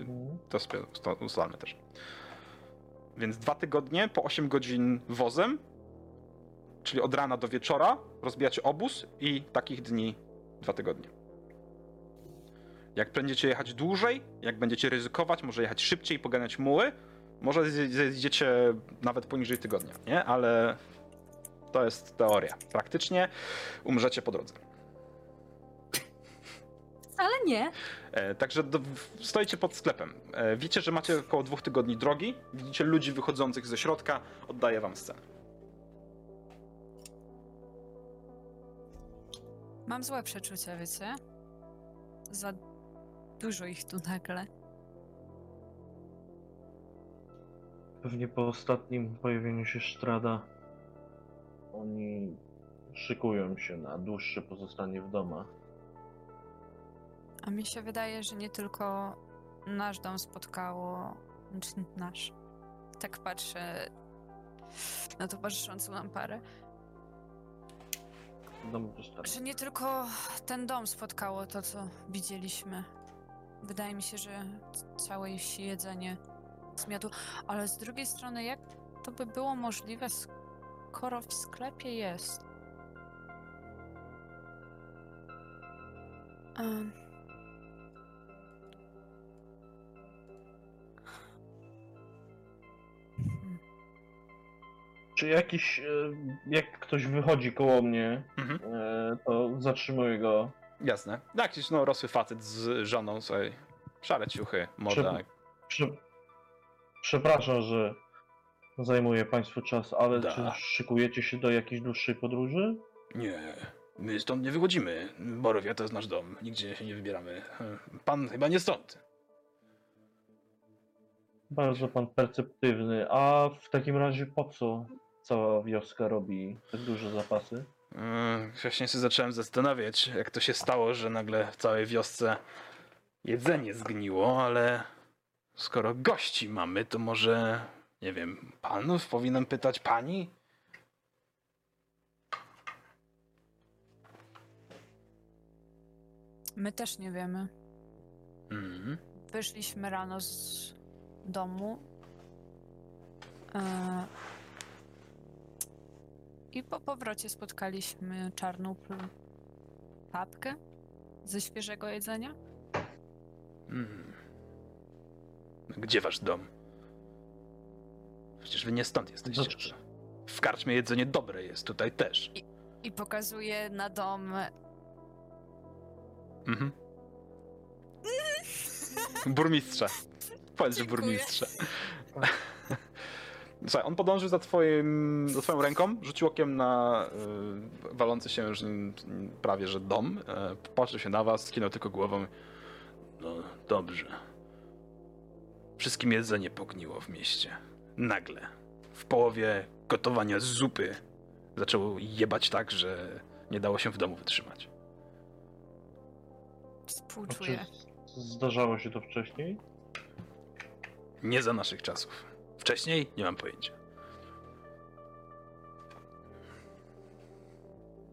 Mhm. to sobie to ustalmy też. Więc dwa tygodnie po 8 godzin wozem, czyli od rana do wieczora, rozbijacie obóz i takich dni dwa tygodnie. Jak będziecie jechać dłużej, jak będziecie ryzykować, może jechać szybciej, poganiać muły, może zje- zjedziecie nawet poniżej tygodnia, nie? Ale to jest teoria. Praktycznie umrzecie po drodze. Ale nie. E, także do, stoicie pod sklepem. E, widzicie, że macie około dwóch tygodni drogi. Widzicie ludzi wychodzących ze środka. Oddaję wam scenę. Mam złe przeczucia, wiecie? Za dużo ich tu nagle. Pewnie po ostatnim pojawieniu się Strada oni szykują się na dłuższe pozostanie w domach. A mi się wydaje, że nie tylko nasz dom spotkało. Znaczy nasz. Tak patrzę na towarzyszącą nam parę. Dom. Że nie tylko ten dom spotkało to, co widzieliśmy. Wydaje mi się, że c- całej wsi jedzenie zmiotło. Ale z drugiej strony, jak to by było możliwe, skoro w sklepie jest? Czy jakiś, e, jak ktoś wychodzi koło mnie, Mhm. e, to zatrzymuję go. Jasne. Jakiś no, rosły facet z żoną sobie. Szare ciuchy, moda. Prze- Prze przepraszam, że zajmuję Państwu czas, ale Da. czy szykujecie się do jakiejś dłuższej podróży? Nie. My stąd nie wychodzimy. Borowia to jest nasz dom. Nigdzie się nie wybieramy. Pan chyba nie stąd. Bardzo Pan perceptywny. A w takim razie po co cała wioska robi tak duże zapasy? Yy, Wcześniej się zacząłem zastanawiać, jak to się stało, że nagle w całej wiosce jedzenie zgniło, ale skoro gości mamy, to może, nie wiem, panów powinienem pytać pani? My też nie wiemy. Mhm. Wyszliśmy rano z domu. E, I po powrocie spotkaliśmy czarną papkę ze świeżego jedzenia. Mhm. Gdzie wasz dom? Przecież wy nie stąd jesteście. Znaczy- W karczmie jedzenie dobre jest, tutaj też. I pokazuje na dom. Mhm. Burmistrza. Powiedz, że burmistrza. Słuchaj, on podążył za twoim, za twoją ręką, rzucił okiem na y, walący się już prawie że dom, y, popatrzył się na was, skinął tylko głową. No, dobrze. Wszystkim jedzenie pogniło w mieście. Nagle. W połowie gotowania zupy zaczęło jebać tak, że nie dało się w domu wytrzymać. Czy Współczuję. zdarzało się to wcześniej? Nie za naszych czasów. Wcześniej nie mam pojęcia.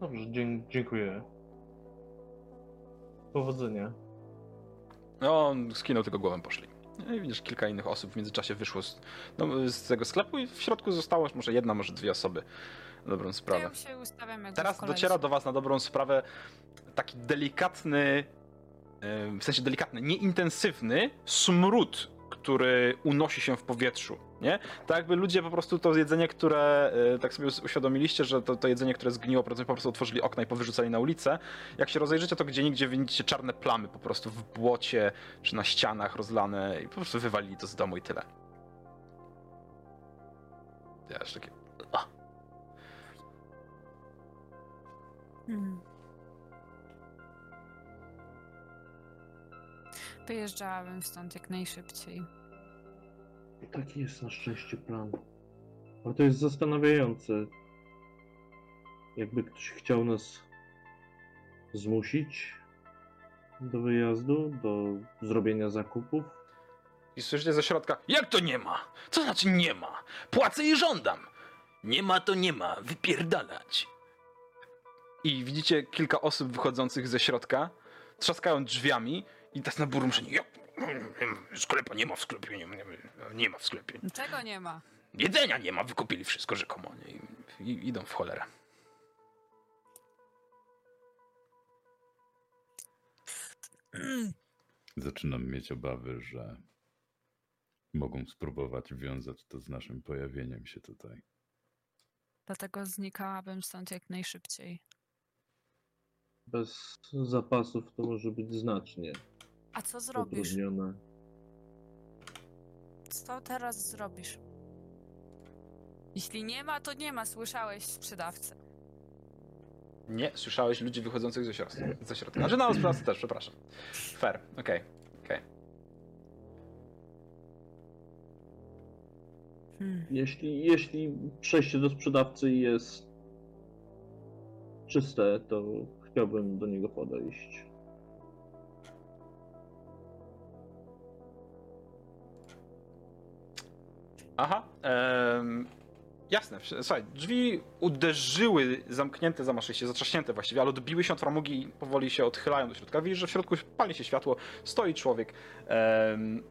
Dobrze, dzie- dziękuję. Powodzenia. No, on skinął tylko głową, poszli. No I widzisz, kilka innych osób w międzyczasie wyszło z, no, z tego sklepu i w środku zostało może jedna, może dwie osoby. Na dobrą sprawę. Teraz dociera do was na dobrą sprawę taki delikatny, w sensie delikatny, nieintensywny smród, który unosi się w powietrzu, nie? Tak jakby ludzie po prostu to jedzenie, które, e, tak sobie uświadomiliście, że to, to jedzenie, które zgniło, po prostu otworzyli okna i powyrzucali na ulicę. Jak się rozejrzycie, to gdzie nigdzie widzicie czarne plamy po prostu w błocie, czy na ścianach rozlane i po prostu wywalili to z domu i tyle. Ja już takie... Hmm. Wyjeżdżałabym stąd jak najszybciej. Taki jest na szczęście plan. Ale to jest zastanawiające. Jakby ktoś chciał nas zmusić do wyjazdu, do zrobienia zakupów. I słyszycie ze środka, jak to nie ma? Co znaczy nie ma? Płacę i żądam. Nie ma to nie ma, wypierdalać. I widzicie kilka osób wychodzących ze środka, trzaskają drzwiami i tak na burmuszenie. Jak? Sklepa nie ma w sklepie, nie, nie, nie ma w sklepie. Czego nie ma? Jedzenia nie ma, wykupili wszystko rzekomo. nie? I, i idą w cholerę. Zaczynam mieć obawy, że mogą spróbować wiązać to z naszym pojawieniem się tutaj. Dlatego znikałabym stąd jak najszybciej. Bez zapasów to może być znacznie A co zrobisz? utrudnione. Co teraz zrobisz? Jeśli nie ma, to nie ma, słyszałeś sprzedawcę. Nie, słyszałeś ludzi wychodzących ze środka. Ze środka. Znaczy na sprawcy też, przepraszam. Fair, okej. okej. Hmm. Jeśli, jeśli przejście do sprzedawcy jest czyste, to chciałbym do niego podejść. Aha. em, jasne. Słuchaj, drzwi uderzyły, zamknięte, zamaszyście, zatrzaśnięte właściwie, ale odbiły się od framugi i powoli się odchylają do środka. Widzisz, że w środku pali się światło, stoi człowiek, em,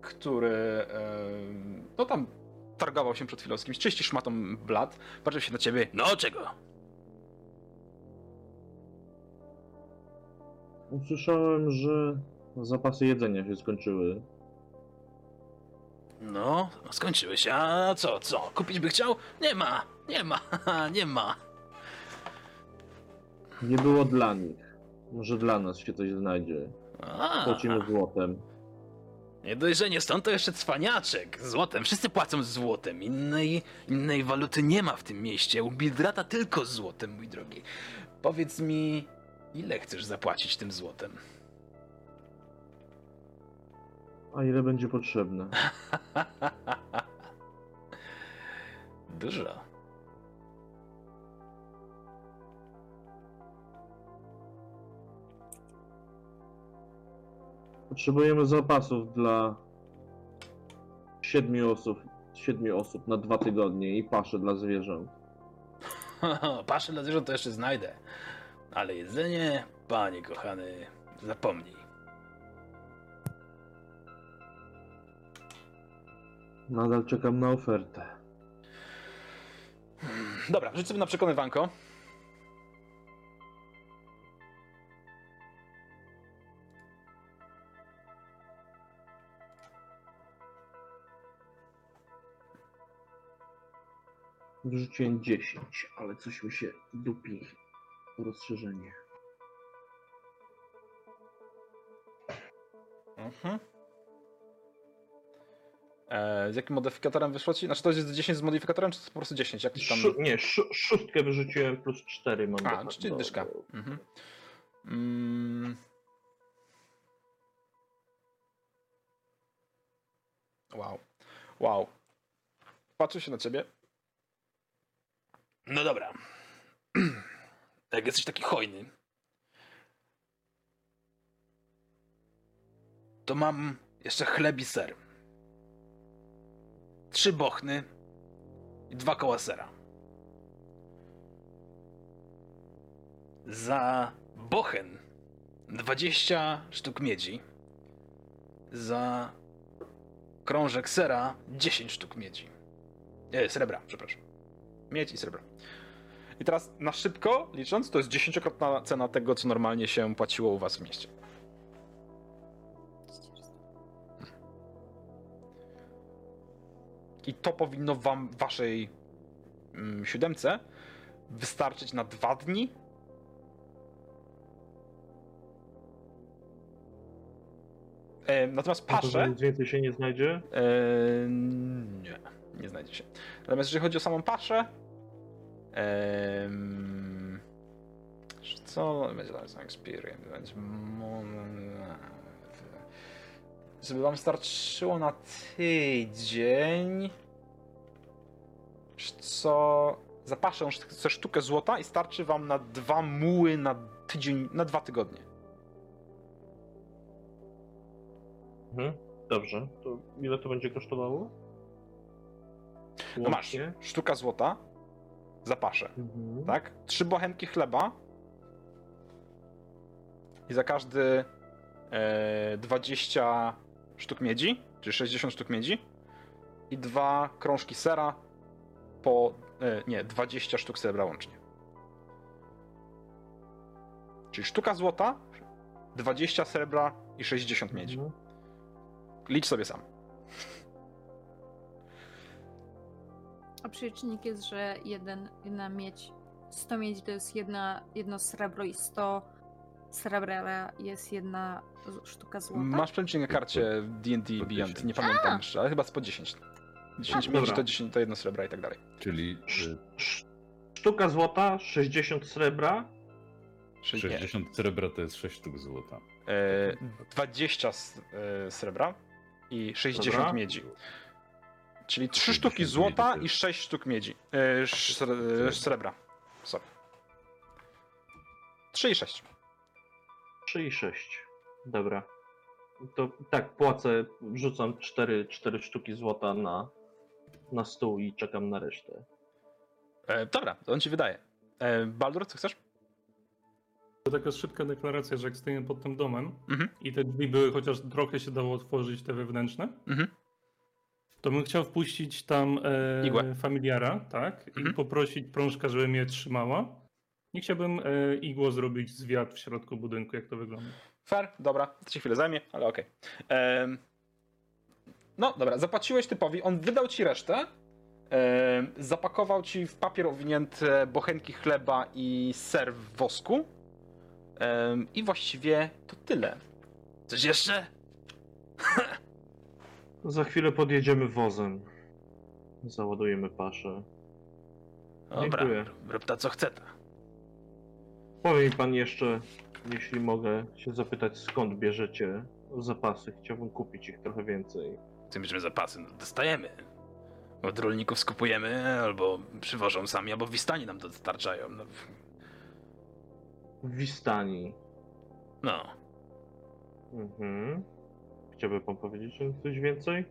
który em, no tam targował się przed chwilą z kimś, czyści szmatą blat, patrzył się na ciebie. No czego? Usłyszałem, że zapasy jedzenia się skończyły. No, skończyły się. A co, co? Kupić by chciał? Nie ma, nie ma, nie ma. Nie było dla nich. Może dla nas się coś znajdzie. A, Płacimy złotem. Nie dość, że nie stąd, to jeszcze cwaniaczek. Złotem. Wszyscy płacą złotem. Innej, innej waluty nie ma w tym mieście. U Bildrata tylko złotem, mój drogi. Powiedz mi, ile chcesz zapłacić tym złotem? A ile będzie potrzebne? Dużo. Potrzebujemy zapasów dla siedmiu osób, siedmiu osób na dwa tygodnie i pasze dla zwierząt. Paszę dla zwierząt to jeszcze znajdę. Ale jedzenie, panie kochany, zapomnij. Nadal czekam na ofertę. Dobra, rzuć sobie na przekonywanko. Wrzuciłem 10, ale coś mi się dupi. Rozszerzenie. Mhm. E, z jakim modyfikatorem wyszło ci? Znaczy to jest 10 z modyfikatorem, czy to po prostu 10? Jak tam... Szó- nie, szó- szóstkę wyrzuciłem plus 4 mam. A, do- czyli do- dyszka. do- Mhm. Mm. Wow. Wow. Patrzę się na ciebie. No dobra. Jak jesteś taki hojny, to mam jeszcze chleb i ser. Trzy bochny i dwa koła sera. Za bochen 20 sztuk miedzi. Za krążek sera 10 sztuk miedzi. E, srebra, przepraszam. Miedź i srebro. I teraz na szybko licząc, to jest dziesięciokrotna cena tego, co normalnie się płaciło u was w mieście. I to powinno wam, waszej mm, siódemce, wystarczyć na dwa dni. E, natomiast to, pasze. nic więcej się nie znajdzie? Eee, nie, nie znajdzie się. Natomiast jeżeli chodzi o samą paszę, em, co będzie dalej experience? Będzie Żeby wam starczyło na tydzień, co, za paszę chcę sztukę złota i starczy wam na dwa muły na tydzień, na dwa tygodnie. Mhm. Dobrze. To ile to będzie kosztowało? No masz, sztuka złota za paszę. Mhm. tak? Trzy bochenki chleba i za każdy e, 20 sztuk miedzi, czyli 60 sztuk miedzi i dwa krążki sera po, e, nie, 20 sztuk srebra łącznie. Czyli sztuka złota, 20 srebra i 60 miedzi. Mhm. Licz sobie sam. A przelicznik jest, że jeden, jedna miedź, 100 miedzi to jest jedna, jedno srebro i 100 srebra jest jedna sztuka złota. Masz przelicznik na karcie D&D Beyond, 10. nie pamiętam jeszcze, ale chyba z po 10. 10 A, miedzi to 10 to jedno srebra i tak dalej. Czyli y, sz- Sztuka złota, 60 srebra. Czyli nie. 60 srebra to jest 6 sztuk złota. E, 20 s- e, srebra i 60 Dobra. miedzi. Czyli 3 60 sztuki złota i jest- 6 sztuk miedzi. E, e, srebra. Sorry. 3 i 6. 3 i 6. Dobra. To tak, płacę, wrzucam 4, 4 sztuki złota na, na stół i czekam na resztę. E, dobra, to on ci wydaje. E, Baldur, co chcesz? To taka szybka deklaracja, że jak stoimy pod tym domem Mhm. i te drzwi były, chociaż trochę się dało otworzyć, te wewnętrzne, Mhm. to bym chciał wpuścić tam e, familiara, tak, Mhm. i poprosić prążka, żeby mnie trzymała. I chciałbym e, igło zrobić zwiat w środku budynku, jak to wygląda. Fair, dobra, to ci chwilę zajmie, ale okej. Em, No dobra, zapłaciłeś typowi, on wydał ci resztę. Zapakował ci w papier owinięte bochenki chleba i ser w wosku. I właściwie to tyle. Coś jeszcze? Za chwilę podjedziemy wozem. Załadujemy paszę. Dobra, Dziękuję. rób ta co chce ta. Powie mi pan jeszcze, jeśli mogę się zapytać, skąd bierzecie zapasy. Chciałbym kupić ich trochę więcej. Tym, że zapasy no, dostajemy. Od rolników skupujemy, albo przywożą sami, albo w Wistani nam to dostarczają. No, W Wistani. no. Mhm. Chciałby pan powiedzieć coś więcej?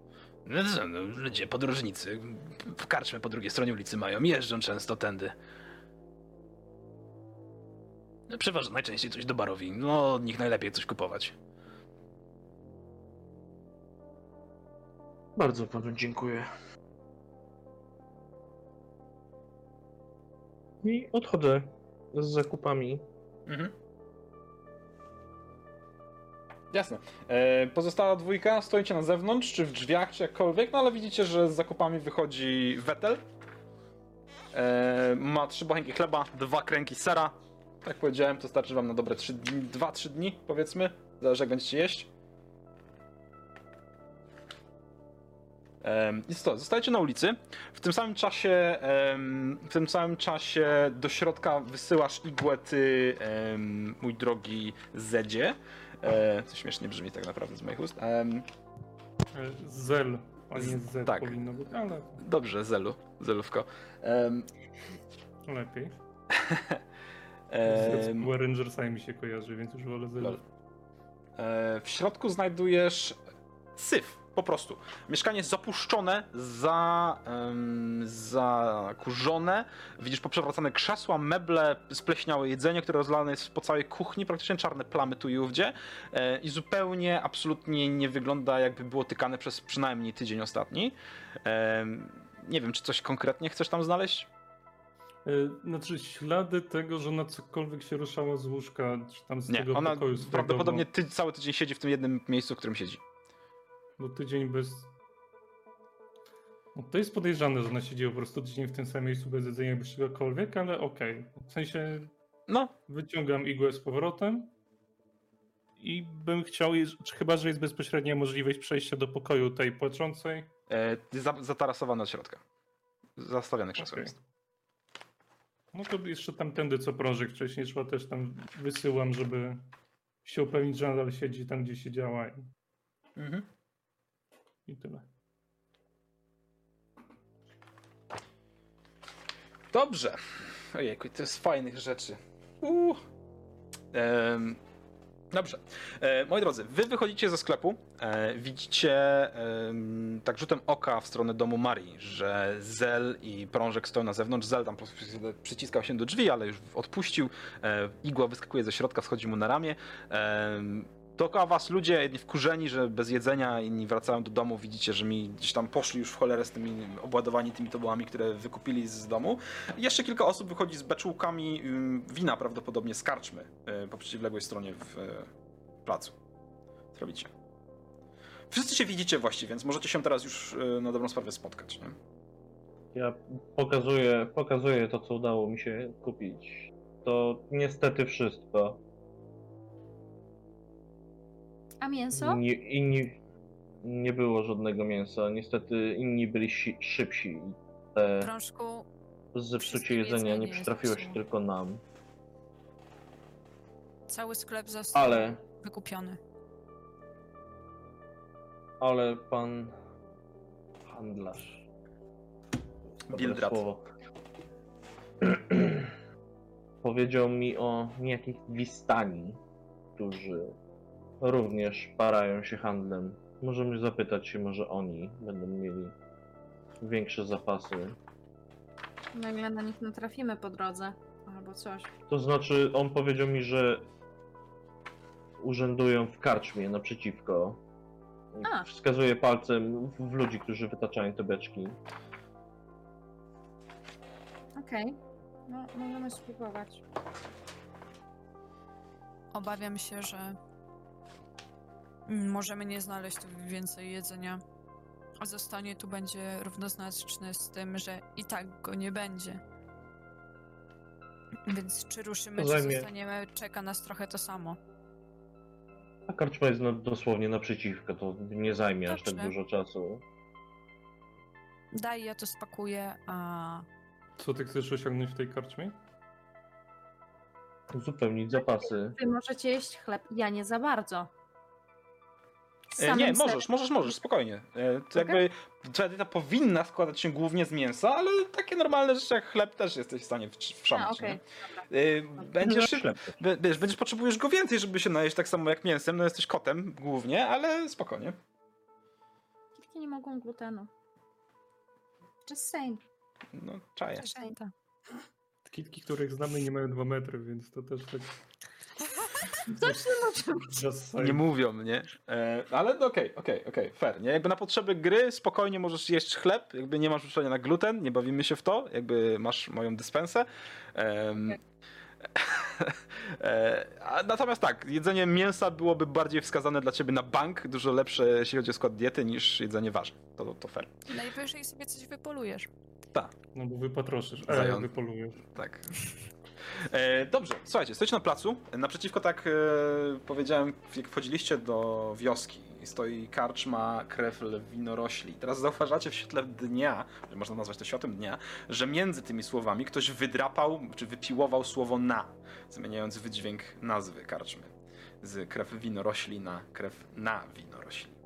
No, no, ludzie, podróżnicy, w karczmę po drugiej stronie ulicy mają, jeżdżą często tędy. Przeważnie najczęściej coś do barowi, no od nich najlepiej coś kupować. Bardzo panu dziękuję. I odchodzę z zakupami. Mhm. Jasne. E, pozostała dwójka, stoicie na zewnątrz, czy w drzwiach, czy jakkolwiek, no ale widzicie, że z zakupami wychodzi Wetel. E, ma trzy bochenki chleba, dwa kręgi sera. Tak jak powiedziałem, to starczy wam na dobre 3 dni, 2-3 dni, powiedzmy. Zależy jak będziecie jeść. I co, zostajecie na ulicy. W tym samym czasie, w tym samym czasie do środka wysyłasz igłę ty, mój drogi Zedzie. E, co śmiesznie brzmi tak naprawdę z moich ust. Zel, a nie Z- tak. powinno być, ale dobrze, Zelu, Zelówko. Lepiej. em, Z Power Rangersami mi się kojarzy, więc już wolę Zel. Lol. E, W środku znajdujesz syf. Po prostu. Mieszkanie jest zapuszczone, za, em, zakurzone. Widzisz poprzewracane krzesła, meble, spleśniałe jedzenie, które rozlane jest po całej kuchni, praktycznie czarne plamy tu i ówdzie. E, I zupełnie, absolutnie nie wygląda jakby było tykane przez przynajmniej tydzień ostatni. Nie wiem, czy coś konkretnie chcesz tam znaleźć? Y, Znaczy ślady tego, że na cokolwiek się ruszała z łóżka, czy tam z Nie, tego ona pokoju swojego, prawdopodobnie ty, cały tydzień siedzi w tym jednym miejscu, w którym siedzi. Bo tydzień bez... No to jest podejrzane, że ona siedziała po prostu tydzień w tym samym miejscu bez jedzenia, bez czegokolwiek, ale okej. W sensie No, wyciągam igłę z powrotem i bym chciał, chyba, że jest bezpośrednia możliwość przejścia do pokoju tej płaczącej. e, za, zatarasowane od środka. Zastawione krzesło Okej. jest. No to jeszcze tamtędy, co prążek wcześniej szła, też tam wysyłam, żeby się upewnić, że nadal siedzi tam, gdzie siedziała i, Mhm. i tyle. Dobrze. Ojejku, to jest fajnych rzeczy. Uh. Em, dobrze. E, moi drodzy, wy wychodzicie ze sklepu, e, widzicie tak rzutem oka w stronę domu Marii, że Zel i Prążek stoją na zewnątrz. Zel tam przyciskał się do drzwi, ale już odpuścił. E, igła wyskakuje ze środka, schodzi mu na ramię. Dookoła was ludzie, jedni wkurzeni, że bez jedzenia, inni wracają do domu. Widzicie, że mi gdzieś tam poszli już w cholerę z tymi obładowani tymi tobołami, które wykupili z domu. Jeszcze kilka osób wychodzi z beczułkami wina prawdopodobnie z karczmy y, po przeciwległej stronie w y, placu. Co robicie? Wszyscy się widzicie właściwie, więc możecie się teraz już y, na dobrą sprawę spotkać. Nie? Ja pokazuję, pokazuję to, co udało mi się kupić. To niestety wszystko. A mięso? Nie, inni nie było żadnego mięsa. Niestety inni byli si- szybsi. Te Prążku, zepsucie jedzenia nie przytrafiło się tylko nam. cały sklep został Ale, wykupiony. ale pan handlarz. Bildrat. Powiedział mi o niejakich Wistani, którzy również parają się handlem. Możemy zapytać się, może oni będą mieli większe zapasy. Nagle na nich natrafimy po drodze. Albo coś. To znaczy, on powiedział mi, że urzędują w karczmie naprzeciwko. A. Wskazuje palcem w, w ludzi, którzy wytaczają te beczki. Okej. No, możemy spróbować. Obawiam się, że możemy nie znaleźć tu więcej jedzenia. A zostanie tu będzie równoznaczne z tym, że i tak go nie będzie. Więc czy ruszymy, To czy zajmie- zostaniemy, czeka nas trochę to samo. A karczma jest no, dosłownie naprzeciwko, to nie zajmie aż tak Dobrze. dużo czasu. Daj, ja to spakuję, a Co ty chcesz osiągnąć w tej karczmie? Uzupełnić zapasy. Wy możecie jeść chleb, ja nie za bardzo. E, samym nie, serem. możesz, możesz, możesz, spokojnie. E, to Okej. jakby tradycja powinna składać się głównie z mięsa, ale takie normalne rzeczy jak chleb też jesteś w stanie wszamać. Dobra. E, Będziesz, Wiesz, będziesz potrzebujesz go więcej, żeby się najeść tak samo jak mięsem. No jesteś kotem głównie, ale spokojnie. Kitki nie mogą glutenu. Just saying. No, czaję. Kitki, których znamy, nie mają 2 metry, więc to też tak. Coś nie może. Nie mówią, nie? E, ale no okej, okej, okej, fair, nie? Jakby na potrzeby gry spokojnie możesz jeść chleb, jakby nie masz uczulenia na gluten, nie bawimy się w to, jakby masz moją dyspensę. E, a natomiast tak, jedzenie mięsa byłoby bardziej wskazane dla ciebie na bank, dużo lepsze jeśli chodzi o skład diety niż jedzenie warzyw. To, to, to fair. Najwyżej sobie coś wypolujesz. No bo wypatroszysz, e, Zają- wypolujesz. Tak. E, dobrze, słuchajcie, stoicie na placu. Naprzeciwko, tak e, powiedziałem, jak wchodziliście do wioski, stoi karczma, krefl, winorośli. Teraz zauważacie w świetle dnia, można nazwać to światłem dnia, że między tymi słowami ktoś wydrapał, czy wypiłował słowo na, zmieniając wydźwięk nazwy karczmy. Z krew winorośli na krew na winorośli.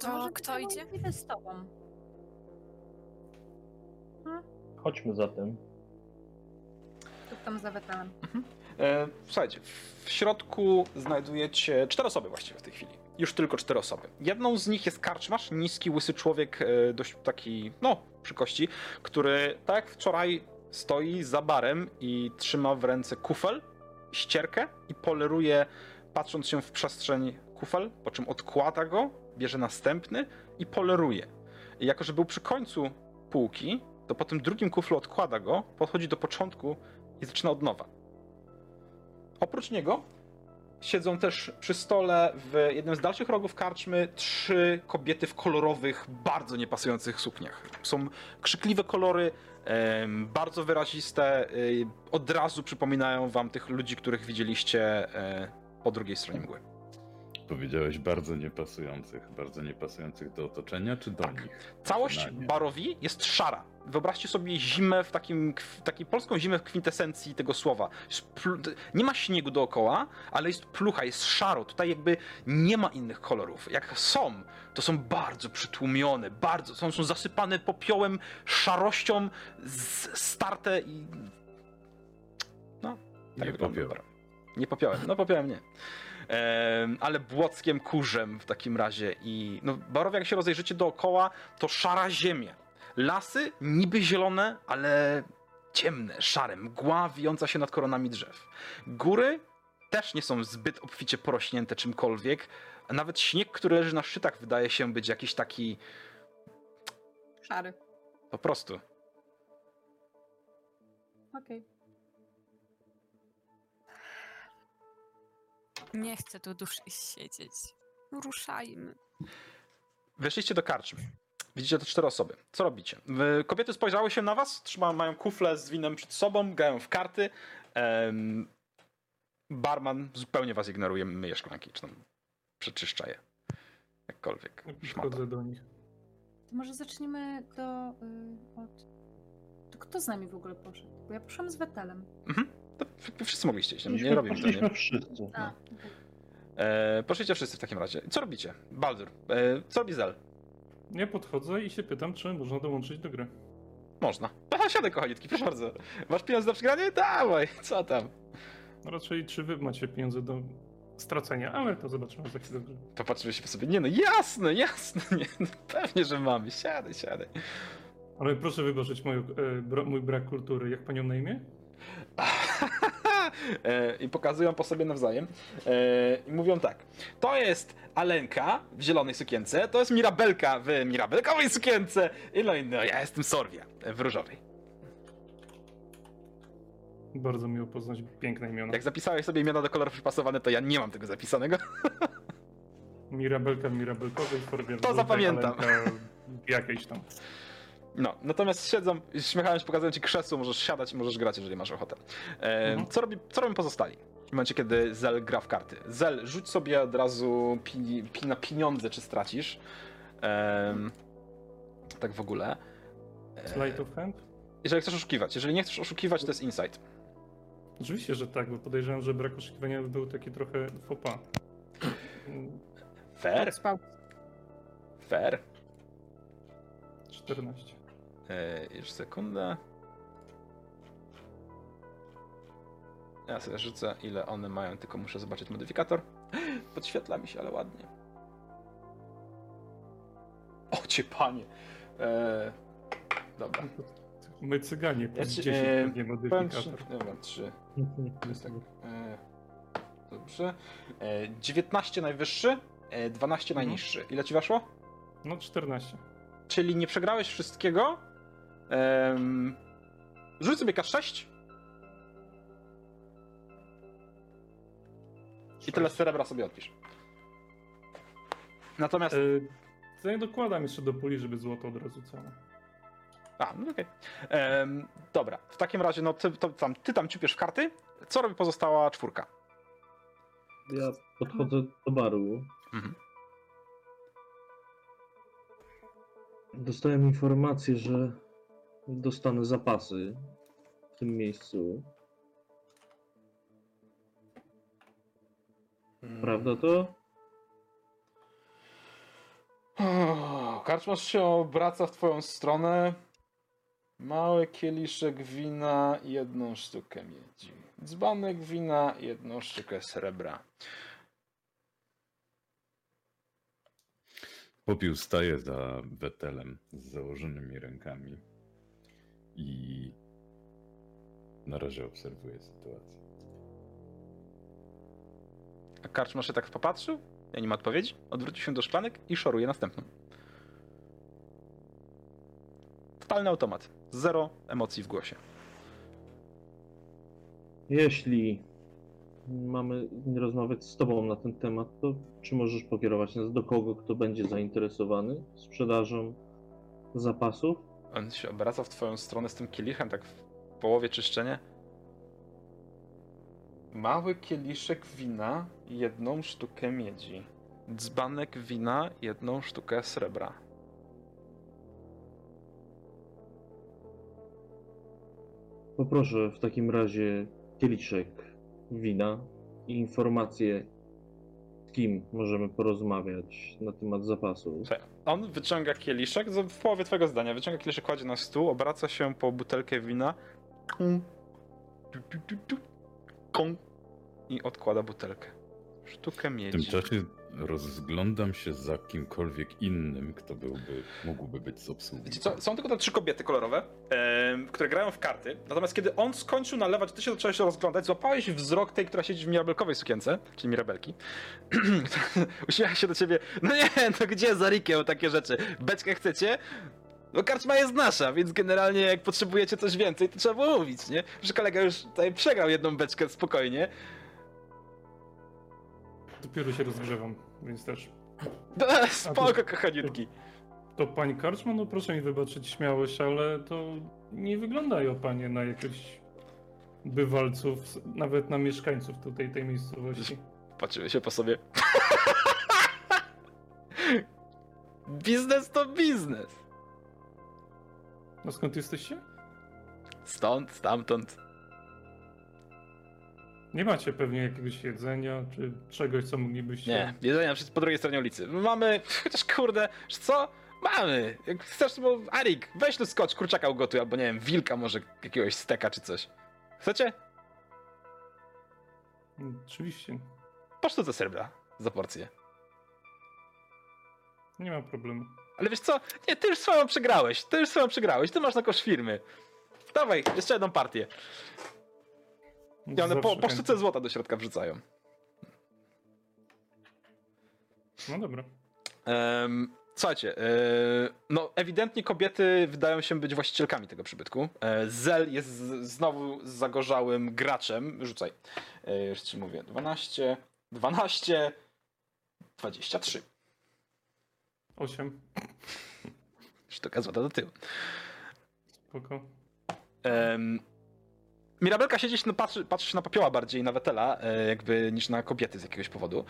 To Może kto idzie? Idę z tobą. Chodźmy zatem. tam za wetelem. E, słuchajcie, w środku znajdujecie cztery osoby właściwie w tej chwili. Już tylko cztery osoby. Jedną z nich jest karczmasz, niski, łysy człowiek, e, dość taki, no, przy kości, który tak jak wczoraj stoi za barem i trzyma w ręce kufel, ścierkę i poleruje, patrząc się w przestrzeń kufel, po czym odkłada go, bierze następny i poleruje. I jako, że był przy końcu półki, to po tym drugim kuflu odkłada go, podchodzi do początku i zaczyna od nowa. Oprócz niego siedzą też przy stole w jednym z dalszych rogów karczmy trzy kobiety w kolorowych, bardzo niepasujących sukniach. Są krzykliwe kolory, bardzo wyraziste, y, od razu przypominają wam tych ludzi, których widzieliście e, po drugiej stronie mgły. Powiedziałeś bardzo niepasujących. Bardzo niepasujących do otoczenia, czy do Tak. nich? Całość Personalnie. barowi jest szara. Wyobraźcie sobie zimę w takim, w takiej polską zimę w kwintesencji tego słowa. Nie ma śniegu dookoła, ale jest plucha, jest szaro. Tutaj jakby nie ma innych kolorów. Jak są, to są bardzo przytłumione, bardzo, są, są zasypane popiołem, szarością, z, starte i... No, tak Nie popiołem. Nie popiołem, no popiołem nie. Ale błockiem kurzem w takim razie i no barowie jak się rozejrzycie dookoła, to szara ziemia. Lasy niby zielone, ale ciemne, szare, mgła wijąca się nad koronami drzew. Góry też nie są zbyt obficie porośnięte czymkolwiek, a nawet śnieg, który leży na szczytach wydaje się być jakiś taki Szary. po prostu. Okej. Nie chcę tu dłużej siedzieć. Ruszajmy. Weszliście do karczmy. Widzicie te cztery osoby. Co robicie? Kobiety spojrzały się na was, trzymają, mają kufle z winem przed sobą, grają w karty. Em, barman zupełnie was ignoruje, myje szklanki, czy tam przeczyszcza je. Jakkolwiek. Podchodzę do nich. To może zaczniemy do... Y, od... To kto z nami w ogóle poszedł? Bo ja poszłam z wetelem. Mhm. To wszyscy mogliście iść, nie, nie to, Poszliśmy nie? wszyscy. A, E, poszliście wszyscy w takim razie. Co robicie? Baldur, e, co robi Zel? Ja podchodzę i się pytam, czy można dołączyć do gry. Można. Aha, siadaj kochaniutki, proszę bardzo. Masz pieniądze za przegranie? Dawaj, co tam? No Raczej czy wy macie pieniądze do stracenia, ale to zobaczymy za chwilę. Popatrzyliśmy sobie, nie no jasne, jasne, nie, no, pewnie, że mamy. Siadaj, siadaj. Ale proszę wybaczyć moją, e, bra, mój brak kultury. Jak panią na imię? E, I pokazują po sobie nawzajem. E, I mówią tak. To jest Alenka w zielonej sukience, to jest Mirabelka w mirabelkowej sukience. I no no, ja jestem Sorwia w różowej. Bardzo miło poznać piękne imiona. Jak zapisałeś sobie imiona do kolorów przypasowane, to ja nie mam tego zapisanego. Mirabelka w Mirabelkowej, Forbia w To zapamiętam. Alenka jakiejś tam. No, natomiast siedzą, śmiechają się, pokazują ci krzesło, możesz siadać, możesz grać, jeżeli masz ochotę. E, Mhm. co, robi, co robią pozostali? W momencie, kiedy Zel gra w karty. Zel, rzuć sobie od razu pi, pi na pieniądze, czy stracisz. Em, tak w ogóle. E, of hand? jeżeli chcesz oszukiwać. Jeżeli nie chcesz oszukiwać, to jest insight. Oczywiście, że tak, bo podejrzewam, że brak oszukiwania był taki trochę. Mm, Fair, fair. 14. E, już sekundę. Ja sobie rzucę, ile one mają, tylko muszę zobaczyć modyfikator. Podświetla mi się, ale ładnie. O cię panie. E, dobra. My cyganie, plus Ja ci- 10 e, pewnie Powiem trzy, modyfikator. dobra, jest tak. E, dobrze. E, 19 najwyższy, e, 12 Mhm. najniższy. Ile ci weszło? No 14. Czyli nie przegrałeś wszystkiego. Um, rzuć sobie K6 i tyle srebra sobie odpisz. Natomiast. To ja dokładam jeszcze do puli, żeby złoto od razu całe. A, no okej. Em, dobra, w takim razie, no ty, to, tam, ty tam ciupiesz w karty. Co robi pozostała czwórka? Ja podchodzę do baru. Mhm. Dostałem informację, że dostanę zapasy w tym miejscu. Prawda to? O, Karczmasz się obraca w twoją stronę. Mały kieliszek wina, jedną sztukę miedzi. Dzbanek wina, jedną sztukę srebra. Popiół staje za wetelem z założonymi rękami i na razie obserwuje sytuację. A karczmarz się tak popatrzył, ja nie ma odpowiedzi, odwrócił się do szklanek i szoruje następną. Totalny automat. Zero emocji w głosie. Jeśli mamy rozmawiać z Tobą na ten temat, to czy możesz pokierować nas do kogo, kto będzie zainteresowany sprzedażą zapasów? On się obraca w twoją stronę z tym kielichem, tak w połowie czyszczenia. Mały kieliszek wina, jedną sztukę miedzi. Dzbanek wina, jedną sztukę srebra. Poproszę w takim razie kieliszek wina i informacje, z kim możemy porozmawiać na temat zapasów. Słuchaj, On wyciąga kieliszek, w połowie twojego zdania, wyciąga kieliszek, kładzie na stół, obraca się po butelkę wina. I odkłada butelkę. Sztukę W miedzi. tym czasie rozglądam się za kimkolwiek innym, kto byłby, mógłby być z obsługi. Są tylko te trzy kobiety kolorowe, em, które grają w karty. Natomiast kiedy on skończył nalewać, ty się zacząłeś rozglądać, złapałeś wzrok tej, która siedzi w mirabelkowej sukience, czyli mirabelki. Uśmiecha się do ciebie. No nie, no gdzie za Rikieł takie rzeczy? Beczkę chcecie? No karczma jest nasza, więc generalnie jak potrzebujecie coś więcej, to trzeba było mówić, nie? Że kolega już tutaj przegrał jedną beczkę spokojnie. Dopiero się rozgrzewam, więc też. Spoko, kochaniutki. To pani Karczman, no proszę mi wybaczyć śmiałość, ale to nie wyglądają panie na jakichś bywalców, nawet na mieszkańców tutaj tej miejscowości. Patrzyły się po sobie. biznes to biznes. No skąd jesteście? Stąd, stamtąd. Nie macie pewnie jakiegoś jedzenia, czy czegoś, co moglibyście... Nie, jedzenia wszyscy po drugiej stronie ulicy. Mamy, chociaż kurde, co? Mamy. Jak chcesz, bo Arik, weź tu skocz, kurczaka ugotuj, albo nie wiem, wilka może jakiegoś steka czy coś. Chcecie? Oczywiście, Po sztuce srebra za porcję. nie ma problemu. Ale wiesz co? Nie, ty już swoją przegrałeś. Ty już swoją przegrałeś. Ty masz na kosz firmy. Dawaj, jeszcze jedną partię. I one po, po sztuce złota do środka wrzucają. No dobra. Em, słuchajcie, e, no ewidentnie kobiety wydają się być właścicielkami tego przybytku. E, Zel jest z, znowu zagorzałym graczem. Rzucaj. E, już ci mówię. 12, 12, 23. Osiem. Sztuka złota do tyłu. Spoko. Em, Mirabelka siedzi, no, patrzy, patrzy się na popioła bardziej na Wetela, e, jakby niż na kobiety z jakiegoś powodu.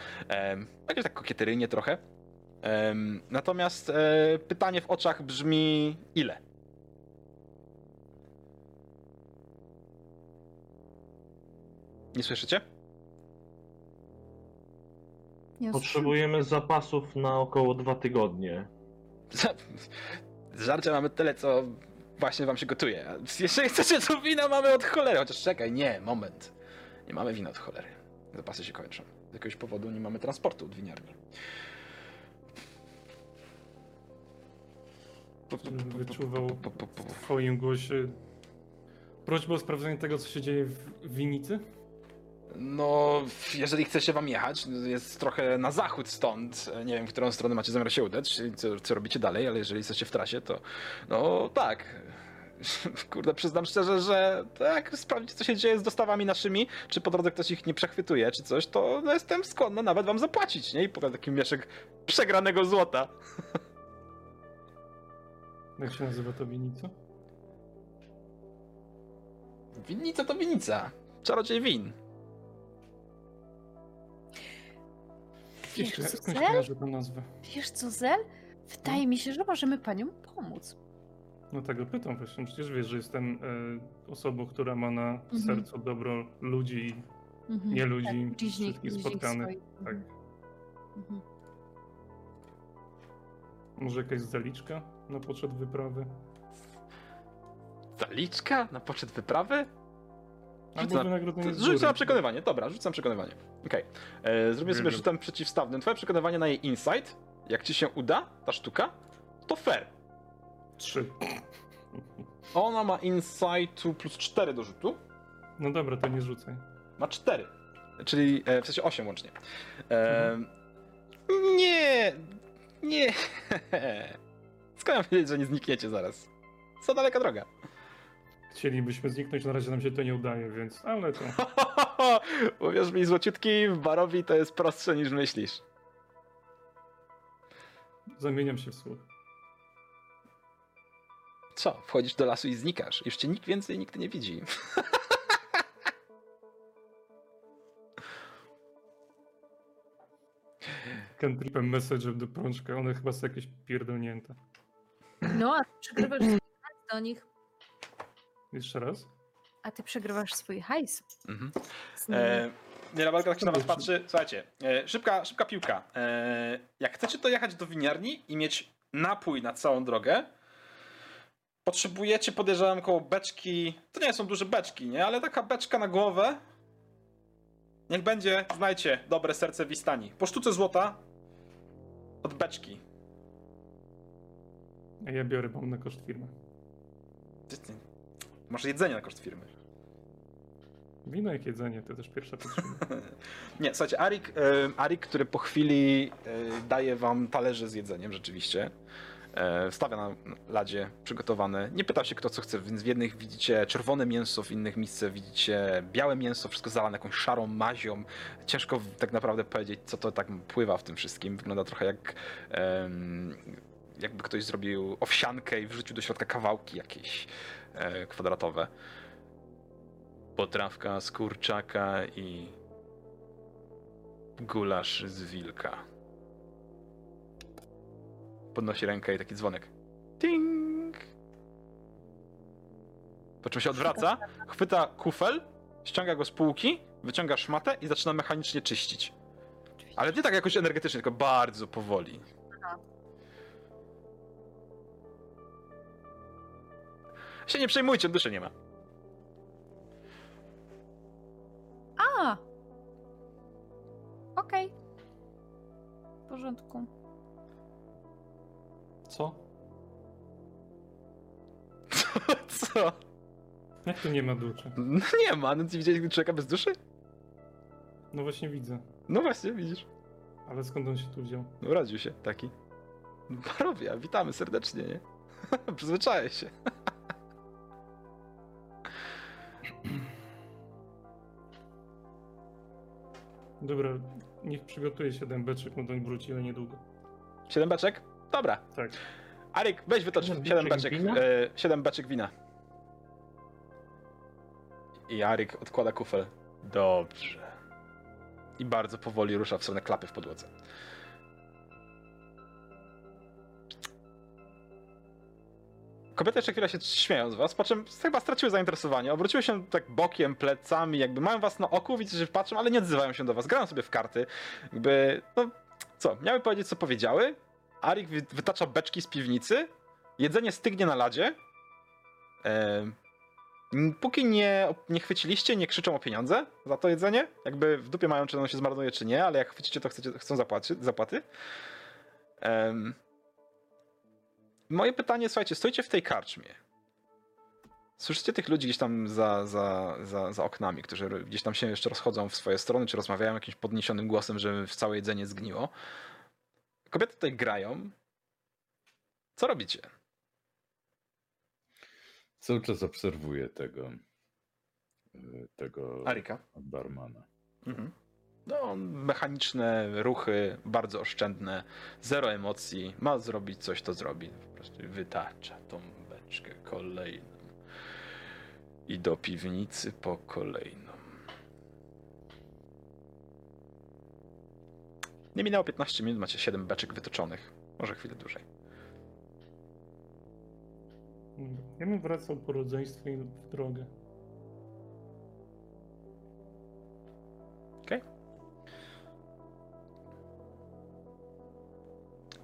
Um, jakieś tak kokieteryjnie trochę. Natomiast e, pytanie w oczach brzmi ile? Nie słyszycie? Nie Potrzebujemy zapasów na około dwa tygodnie. Żarcia mamy tyle, co właśnie wam się gotuje. Jeżeli chcecie, to wina mamy od cholery. Chociaż czekaj, nie, moment. Nie mamy wina od cholery. Zapasy się kończą. Z jakiegoś powodu nie mamy transportu od winiarni. Wyczuwał w twoim głosie prośbę o sprawdzenie tego, co się dzieje w winnicy? No, jeżeli chcecie wam jechać, jest trochę na zachód stąd. Nie wiem, w którą stronę macie zamiar się udać, co, co robicie dalej, ale jeżeli jesteście w trasie, to no tak. Kurde, przyznam szczerze, że tak, sprawdzić co się dzieje z dostawami naszymi, czy po drodze ktoś ich nie przechwytuje, czy coś, to no, jestem skłonny nawet wam zapłacić, nie? I pokażę taki mieszek przegranego złota. Jak się nazywa ta winnica? Winnica to winnica. Czarodziej win. Wiesz co, Zel? Wiesz co, Zel? Wydaje mi się, że możemy panią pomóc. No tego pytam właśnie. Przecież wiesz, że jestem e, osobą, która ma na Mhm. sercu dobro ludzi i Mhm. nie ludzi, Tak, wszystkich spotkanych. Tak. Mhm. Może jakaś zaliczka na poczet wyprawy? Zaliczka na poczet wyprawy? Albo Rzucę na- wynagrodzenie z na przekonywanie, dobra, rzucam przekonywanie. Okej. E, Zrobię sobie rzutem przeciwstawnym. Twoje przekonywanie na jej insight, jak ci się uda, ta sztuka, to fair. Trzy. Ona ma insightu plus 4 do rzutu. No dobra, to nie rzucaj. Ma 4. Czyli e, w sensie 8 łącznie. E, Nie! Nie! Skąd mam wiedzieć, że nie znikniecie zaraz? Co daleka droga. Chcielibyśmy zniknąć, na razie nam się to nie udaje, więc... Ale to... Uwierz mi, złociutki w barowi to jest prostsze niż myślisz. Zamieniam się w słuch. Co? Wchodzisz do lasu i znikasz. Już cię nikt więcej nigdy nie widzi. Cantripem message do prączka, one chyba są jakieś pierdolnięte. No, a hajs do nich, Jeszcze raz? a ty przegrywasz swój hajs. Mhm. E, Mirabelka tak się na was patrzy. Słuchajcie, e, szybka, szybka piłka. E, jak chcecie to jechać do winiarni i mieć napój na całą drogę, potrzebujecie, podejrzewam, koło beczki. To nie są duże beczki, nie? Ale taka beczka na głowę. Niech będzie, znajcie, dobre serce Wistani. Po sztuce złota od beczki. Ja biorę bomb na koszt firmy. Ty- ty- Masz jedzenie na koszt firmy. Wino jak jedzenie, to też pierwsza potrzeba. Nie, słuchajcie, Arik, Arik, który po chwili e, daje wam talerze z jedzeniem rzeczywiście. E, stawia na ladzie przygotowane. Nie pytał się kto co chce, więc w jednych widzicie czerwone mięso, w innych miejsce widzicie białe mięso, wszystko zalane jakąś szarą mazią. Ciężko tak naprawdę powiedzieć, co to tak pływa w tym wszystkim. Wygląda trochę jak jakby ktoś zrobił owsiankę i wrzucił do środka kawałki jakieś kwadratowe. Potrawka z kurczaka i gulasz z wilka. Podnosi rękę i taki dzwonek. Ting! Po czym się odwraca, chwyta kufel, ściąga go z półki, wyciąga szmatę i zaczyna mechanicznie czyścić. Ale nie tak jakoś energetycznie, tylko bardzo powoli. Się nie przejmujcie, duszy nie ma. A! Okej. W porządku. Co? Co? Jak to nie ma duszy? No nie ma, no ty widziałeś człowieka bez duszy? No właśnie widzę. No właśnie, widzisz. Ale skąd on się tu wziął? No urodził się taki. Barowia, witamy serdecznie, nie? Przyzwyczaję się. Dobra, niech przygotuje się ten beczek, no doń wróci, ale niedługo. Siedem beczek? Dobra. Tak. Arik, weź wytocz Siedem siedem beczek beczek, wina? e, siedem beczek wina. I Arik odkłada kufel. Dobrze. I bardzo powoli rusza w stronę klapy w podłodze. Kobiety jeszcze chwilę się śmieją z was, po czym chyba straciły zainteresowanie. Obróciły się tak bokiem, plecami, jakby mają was na oku, widzicie, że patrzą, ale nie odzywają się do was. Grają sobie w karty. Jakby, no co, miały powiedzieć, co powiedziały. Arik wy- wytacza beczki z piwnicy. Jedzenie stygnie na ladzie. Em, m, póki nie, nie chwyciliście, nie krzyczą o pieniądze za to jedzenie. Jakby w dupie mają, czy ono się zmarnuje, czy nie, ale jak chwycicie, to chcecie, chcą zapłaty. zapłaty. Em, moje pytanie, słuchajcie, stoicie w tej karczmie. Słyszycie tych ludzi gdzieś tam za, za, za, za oknami, którzy gdzieś tam się jeszcze rozchodzą w swoje strony, czy rozmawiają jakimś podniesionym głosem, że całe jedzenie zgniło. Kobiety tutaj grają. Co robicie? Cały czas obserwuję tego, y, tego Arika. barmana. Mhm. No, mechaniczne ruchy, bardzo oszczędne, zero emocji. Ma zrobić coś, to zrobi. Po prostu wytacza tą beczkę kolejną. I do piwnicy po kolejną. Nie minęło 15 minut, macie 7 beczek wytoczonych. Może chwilę dłużej. Ja bym wracał po rodzeństwie w drogę.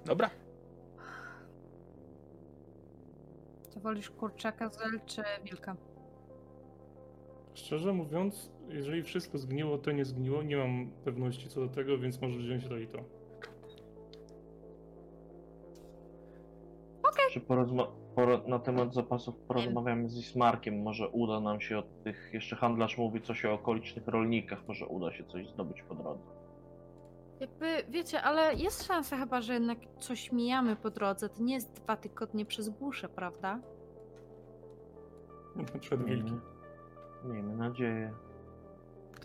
Dobra. To Wolisz kurczaka, zel czy wilka? Szczerze mówiąc, jeżeli wszystko zgniło, to nie zgniło. Nie mam pewności co do tego, więc możesz wziąć to i to. Czy porozma- poro- na temat zapasów porozmawiamy z Ismarkiem. Może uda nam się od tych. Jeszcze handlarz mówi coś o okolicznych rolnikach. Może uda się coś zdobyć po drodze. Jakby, wiecie, ale jest szansa chyba, że jednak coś mijamy po drodze. To nie jest dwa tygodnie przez buszę, prawda? Na przykład wilki. Miejmy, miejmy nadzieję.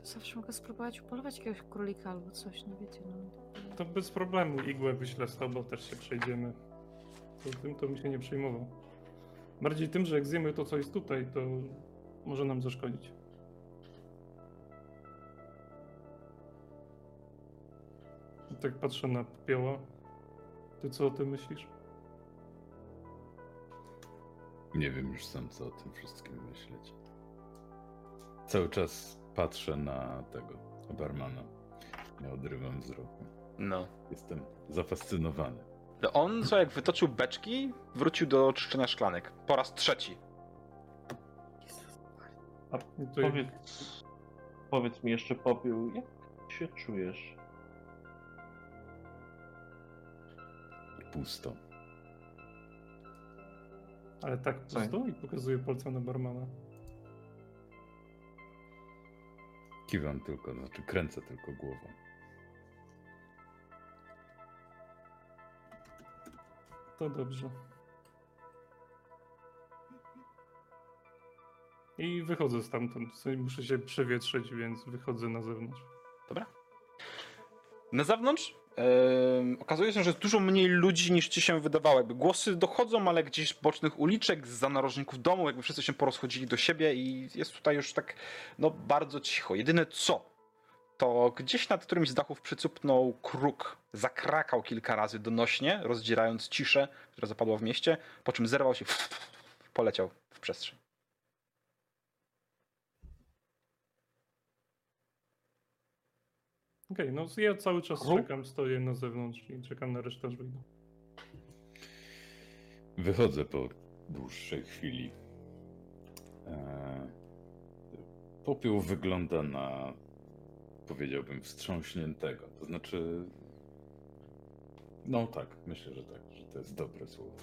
To zawsze mogę spróbować upolować jakiegoś królika albo coś, no wiecie, no. To bez problemu igłę wyślę z tobą, też się przejdziemy. To tym to mi się nie przejmował. Bardziej tym, że jak zjemy to, co jest tutaj, to może nam zaszkodzić. Tak patrzę na popioła. Ty co o tym myślisz? Nie wiem już sam, co o tym wszystkim myśleć. Cały czas patrzę na tego barmana. Nie odrywam wzroku. No. Jestem zafascynowany. On, co jak wytoczył beczki, wrócił do czyszczenia szklanek. Po raz trzeci. A Powiedz, powiedz mi jeszcze popiół, jak się czujesz? Pusto. Ale tak pusto i pokazuje palcem na barmana. Kiwam tylko, znaczy kręcę tylko głową. To dobrze. I wychodzę stamtąd. Muszę się przewietrzyć, więc wychodzę na zewnątrz. Dobra. Na zewnątrz okazuje się, że jest dużo mniej ludzi niż ci się wydawało. Jakby głosy dochodzą, ale gdzieś z bocznych uliczek, z narożników domu, jakby wszyscy się porozchodzili do siebie i jest tutaj już tak no bardzo cicho. Jedyne co, to gdzieś nad którymś z dachów przycupnął kruk. Zakrakał kilka razy donośnie, rozdzierając ciszę, która zapadła w mieście, po czym zerwał się, poleciał w przestrzeń. Okej, no ja cały czas czekam, stoję na zewnątrz i czekam na resztę, wyjdą. Wychodzę po dłuższej chwili. Eee, Popiół wygląda na, powiedziałbym, wstrząśniętego. To znaczy, no tak, myślę, że tak, że to jest dobre słowo.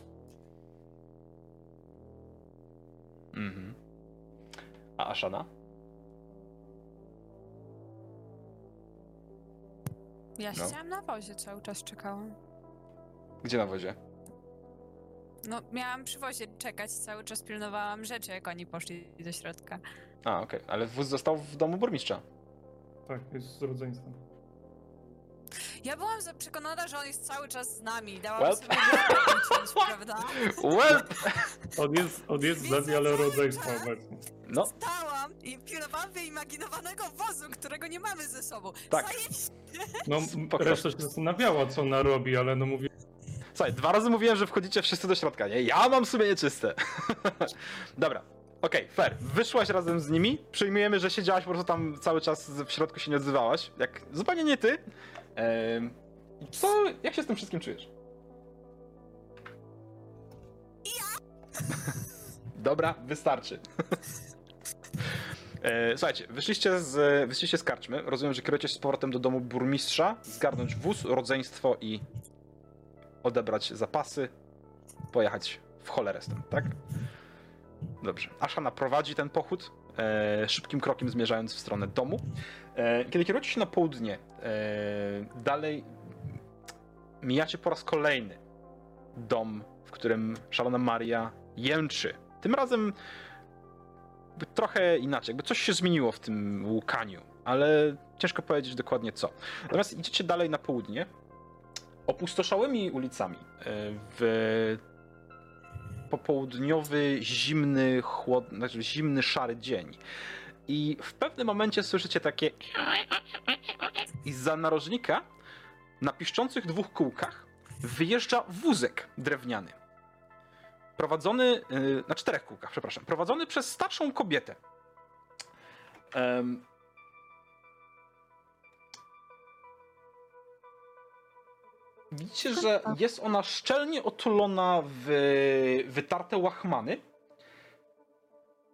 Mhm. A Ashana? Ja No. siedziałam na wozie, cały czas czekałam. Gdzie na wozie? No, miałam przy wozie czekać, cały czas pilnowałam rzeczy, jak oni poszli do środka. A, okej, ale wóz został w domu burmistrza. Tak, jest z rodzeństwem. Ja byłam za- przekonana, że on jest cały czas z nami. Dałam Well. sobie uciąć, prawda? Well, On jest, on jest z nami, ale obecnie. no, Stałam i pilnowałam wyimaginowanego wozu, którego nie mamy ze sobą. Tak. Zajebiście. No, reszta się zastanawiała, co ona robi, ale no mówię, słuchaj, dwa razy mówiłem, że wchodzicie wszyscy do środka, nie? Ja mam sumienie czyste. Dobra, okej, fair. Wyszłaś razem z nimi, przyjmujemy, że siedziałaś po prostu tam cały czas w środku się nie odzywałaś. Jak zupełnie nie ty. Ehm, co, jak się z tym wszystkim czujesz? Dobra, wystarczy. E, Słuchajcie, wyszliście z, wyszliście z karczmy. Rozumiem, że kierujecie się z powrotem do domu burmistrza, zgarnąć wóz, rodzeństwo i odebrać zapasy, pojechać w cholerę stąd, tak? Dobrze. Ashana prowadzi ten pochód, e, szybkim krokiem zmierzając w stronę domu. E, kiedy kierujecie się na południe, e, dalej mijacie po raz kolejny dom, w którym szalona Maria jęczy. Tym razem jakby trochę inaczej, jakby coś się zmieniło w tym łukaniu, ale ciężko powiedzieć dokładnie co. Natomiast idziecie dalej na południe, opustoszałymi ulicami e, w popołudniowy, zimny, chłodny, znaczy zimny, szary dzień. I w pewnym momencie słyszycie takie i za narożnika na piszczących dwóch kółkach wyjeżdża wózek drewniany. Prowadzony, yy, na czterech kółkach, przepraszam, prowadzony przez starszą kobietę. Widzicie, że jest ona szczelnie otulona w wytarte łachmany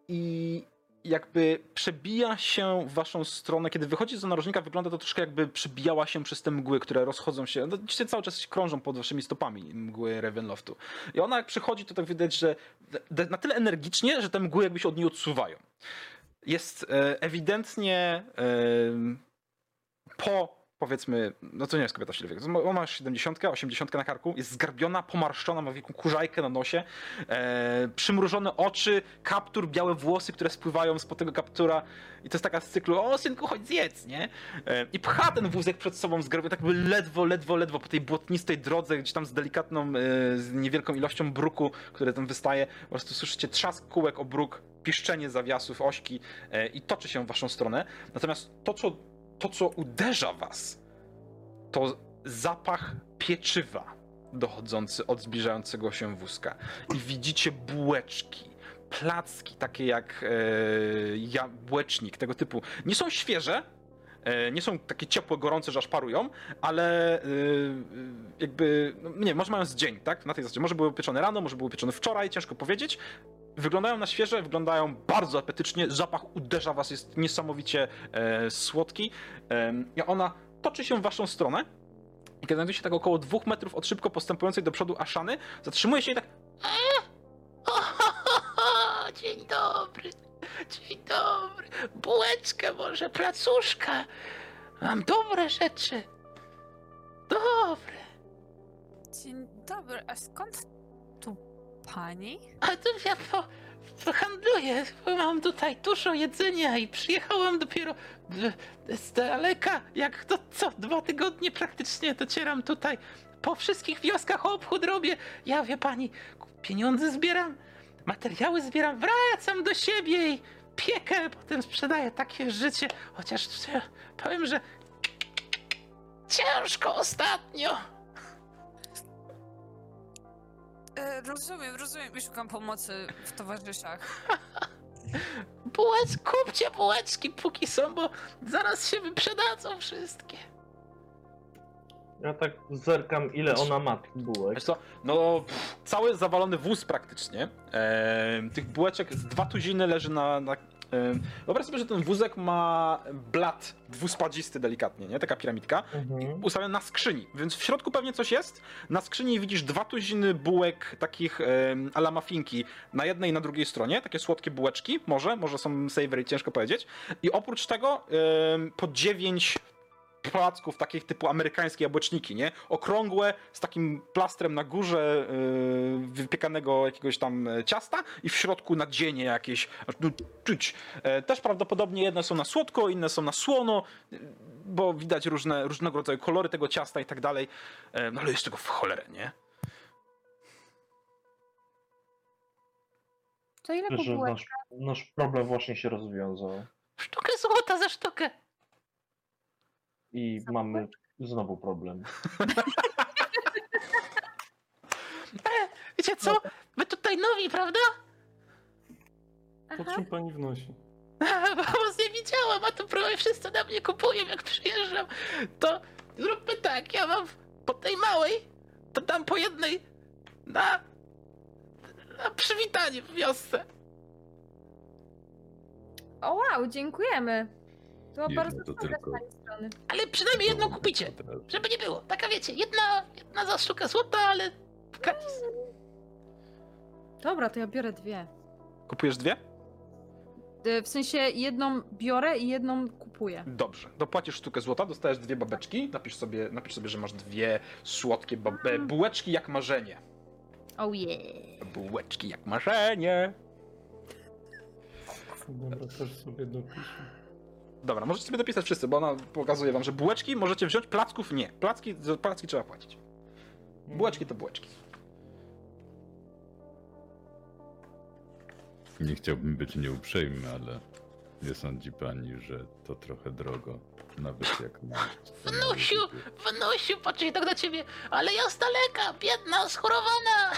i jakby przebija się w waszą stronę. Kiedy wychodzi z narożnika, wygląda to troszkę jakby przebijała się przez te mgły, które rozchodzą się. No, oczywiście cały czas krążą pod waszymi stopami mgły Ravenloftu. I ona jak przychodzi, to tak widać, że na tyle energicznie, że te mgły jakby się od niej odsuwają. Jest e, ewidentnie e, po powiedzmy, no to nie jest kobieta w wieku, ona ma 70, 80 na karku, jest zgarbiona, pomarszczona, ma wielką kurzajkę na nosie, e, przymrużone oczy, kaptur, białe włosy, które spływają spod tego kaptura i to jest taka z cyklu, o synku, chodź zjedz, nie? E, I pcha ten wózek przed sobą zgarbiony, tak by ledwo, ledwo, ledwo po tej błotnistej drodze, gdzieś tam z delikatną, e, z niewielką ilością bruku, które tam wystaje, po prostu słyszycie trzask kółek o bruk, piszczenie zawiasów, ośki e, i toczy się w waszą stronę. Natomiast to, co to, co uderza was, to zapach pieczywa dochodzący od zbliżającego się wózka. I widzicie bułeczki, placki, takie jak e, jabłecznik, tego typu. Nie są świeże, e, nie są takie ciepłe, gorące, że aż parują, ale e, jakby, no, nie, może mają z dzień, tak? Na tej zasadzie. Może były pieczone rano, może były pieczone wczoraj, ciężko powiedzieć. Wyglądają na świeże, wyglądają bardzo apetycznie, zapach uderza was, jest niesamowicie e, słodki. E, I ona toczy się w waszą stronę i kiedy znajduje się tak około dwóch metrów od szybko postępującej do przodu Aszany, zatrzymuje się i tak dzień dobry, dzień dobry. Bułeczkę może, placuszka. Mam dobre rzeczy. Dobre. Dzień dobry, a skąd tu pani? A to ja po, po handluję, mam tutaj dużo jedzenia i przyjechałam dopiero z- daleka. Jak to co, dwa tygodnie praktycznie docieram tutaj. Po wszystkich wioskach obchód robię. Ja wie pani, pieniądze zbieram, materiały zbieram, wracam do siebie i piekę, potem sprzedaję takie życie. Chociaż powiem, że ciężko ostatnio. E, rozumiem, rozumiem i szukam pomocy w towarzyszach. Bułec, kupcie bułeczki póki są, bo zaraz się wyprzedadzą wszystkie. Ja tak zerkam, ile ona ma tych bułek. Wiesz co, no pff, cały zawalony wóz praktycznie. E, tych bułeczek z dwa tuziny leży na... na wyobraź sobie, że ten wózek ma blat dwuspadzisty delikatnie, nie? Taka piramidka. Mhm. Ustawiony na skrzyni, więc w środku pewnie coś jest. Na skrzyni widzisz dwa tuziny bułek takich e, ala muffinki na jednej i na drugiej stronie. Takie słodkie bułeczki, może, może są savory, ciężko powiedzieć. I oprócz tego e, po dziewięć placków takich typu amerykańskie jabłeczniki, nie? Okrągłe, z takim plastrem na górze yy, wypiekanego jakiegoś tam e, ciasta i w środku nadzienie jakieś, no, czuć. E, też prawdopodobnie jedne są na słodko, inne są na słono, bo widać różne, różnego rodzaju kolory tego ciasta i tak dalej. E, no ale jest tego w cholerę, nie? To ile Że kupułek? nasz, nasz problem właśnie się rozwiązał. Sztukę złota za sztukę. I Za mamy znowu problem. E, wiecie co? Wy tutaj nowi, prawda? Po czym pani wnosi? Bo was nie widziałam, a tu prawie wszyscy na mnie kupują, jak przyjeżdżam. To zróbmy tak, ja mam po tej małej, to dam po jednej na, na przywitanie w wiosce. O wow, dziękujemy. To Jedno bardzo to tylko. z pani strony. Ale przynajmniej jedną kupicie, żeby nie było. Taka wiecie, jedna, jedna za sztukę złota, ale gratis. Dobra, to ja biorę dwie. Kupujesz dwie? Y, W sensie jedną biorę i jedną kupuję. Dobrze. Dopłacisz sztukę złota, dostajesz dwie babeczki, napisz sobie, napisz sobie że masz dwie słodkie babe, bułeczki jak marzenie. Oh yeah. Bułeczki jak marzenie. Dobra, też sobie dopiszę. Dobra, możecie sobie dopisać wszyscy, bo ona pokazuje wam, że bułeczki możecie wziąć, placków nie. Placki, za placki trzeba płacić. Bułeczki to bułeczki. Nie chciałbym być nieuprzejmy, ale nie sądzi pani, że to trochę drogo. Nawet jak na. Wnusiu, wnusiu, patrzę tak na ciebie, ale ja z daleka, biedna, schorowana.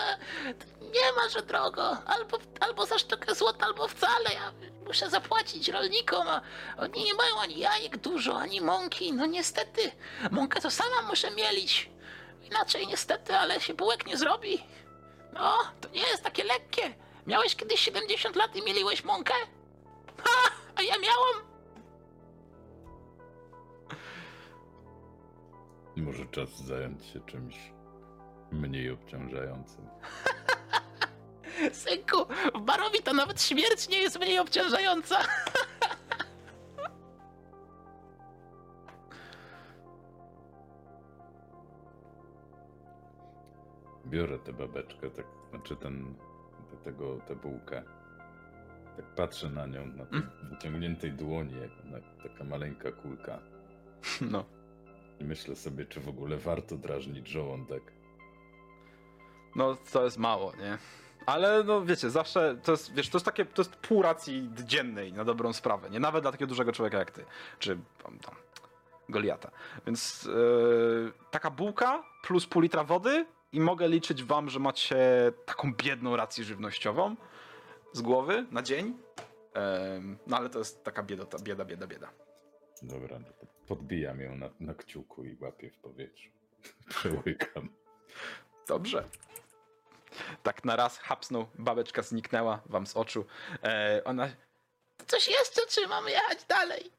Nie ma, że drogo. Albo, albo za sztukę złota, albo wcale. Ja muszę zapłacić rolnikom, a oni nie mają ani jajek dużo, ani mąki. No niestety, mąkę to sama muszę mielić. Inaczej niestety, ale się bułek nie zrobi. No, to nie jest takie lekkie. Miałeś kiedyś 70 lat i mieliłeś mąkę? Ha! A ja miałam! Może czas zająć się czymś mniej obciążającym. Synku, w barowi to nawet śmierć nie jest mniej obciążająca. Biorę tę babeczkę, tak, znaczy ten, te, tego, tę bułkę. Tak patrzę na nią, na tej wyciągniętej dłoni, jak ona, taka maleńka kulka. No. I myślę sobie, czy w ogóle warto drażnić żołądek. No, to jest mało, nie? Ale no wiecie, zawsze to jest, wiesz, to jest takie, to jest pół racji dziennej na dobrą sprawę, nie? Nawet dla takiego dużego człowieka jak ty, czy tam, tam Goliata. Więc yy, taka bułka plus pół litra wody i mogę liczyć wam, że macie taką biedną rację żywnościową z głowy na dzień. Em, no ale to jest taka biedota, bieda, bieda, bieda. Dobra, no podbijam ją na, na kciuku i łapię w powietrzu. Przełykam. Dobrze. Tak na raz hapsnął, babeczka zniknęła wam z oczu. E, ona Coś jeszcze, czy mamy jechać dalej?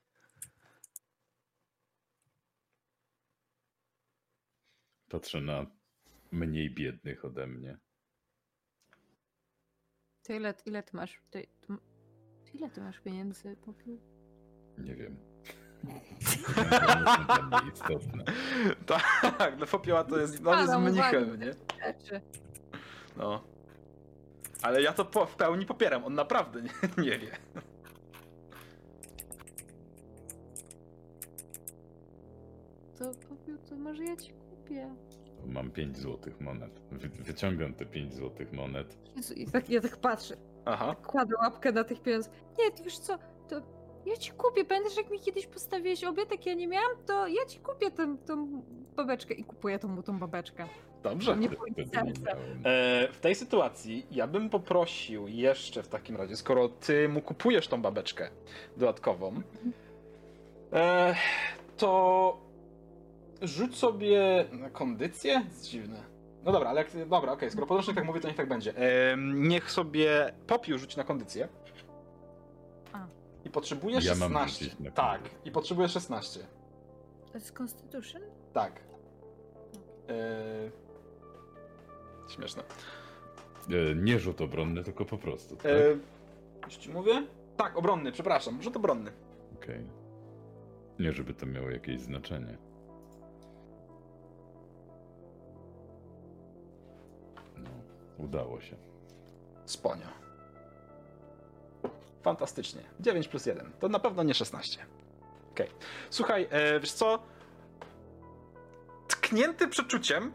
Patrzę na mniej biednych ode mnie. To ile, ile ty masz? Ty, ty, ty ile ty masz pieniędzy, Popiół? Nie wiem. One są dla mnie istotne. Tak, no popioła to jest, on jest mnichem, nie? Rzeczy. No. Ale ja to po, w pełni popieram, on naprawdę nie, nie wie. To Popiół, to może ja ci kupię. Mam 5 złotych monet. Wy, wyciągam te 5 złotych monet. Jezu, i tak, ja tak patrzę. Aha. Kładę łapkę na tych pieniądzach. Nie, to wiesz co, to ja ci kupię. Pamiętasz, jak mi kiedyś postawiłeś obiad, jak ja nie miałam? To ja ci kupię tę, tą babeczkę i kupuję tą, tą babeczkę. Dobrze. Nie serce. E, w tej sytuacji ja bym poprosił jeszcze w takim razie, skoro ty mu kupujesz tą babeczkę dodatkową, e, to rzuć sobie na kondycję? Jest dziwne. No dobra, ale jak, dobra, okej, skoro podręcznik tak mówi, to niech tak będzie. E, niech sobie popiół rzuci na kondycję. A. I potrzebujesz Ja mam 16. rzucić na tak, i potrzebujesz 16. To jest Constitution? Tak. E, śmieszne. E, nie rzut obronny, tylko po prostu. Tak? E, już ci mówię? Tak, obronny, przepraszam, rzut obronny. Okej. Nie, żeby to miało jakieś znaczenie. No, udało się. Sponia. Fantastycznie. 9 plus 1. To na pewno nie 16. Okej. Słuchaj, e, wiesz co? Tknięty przeczuciem,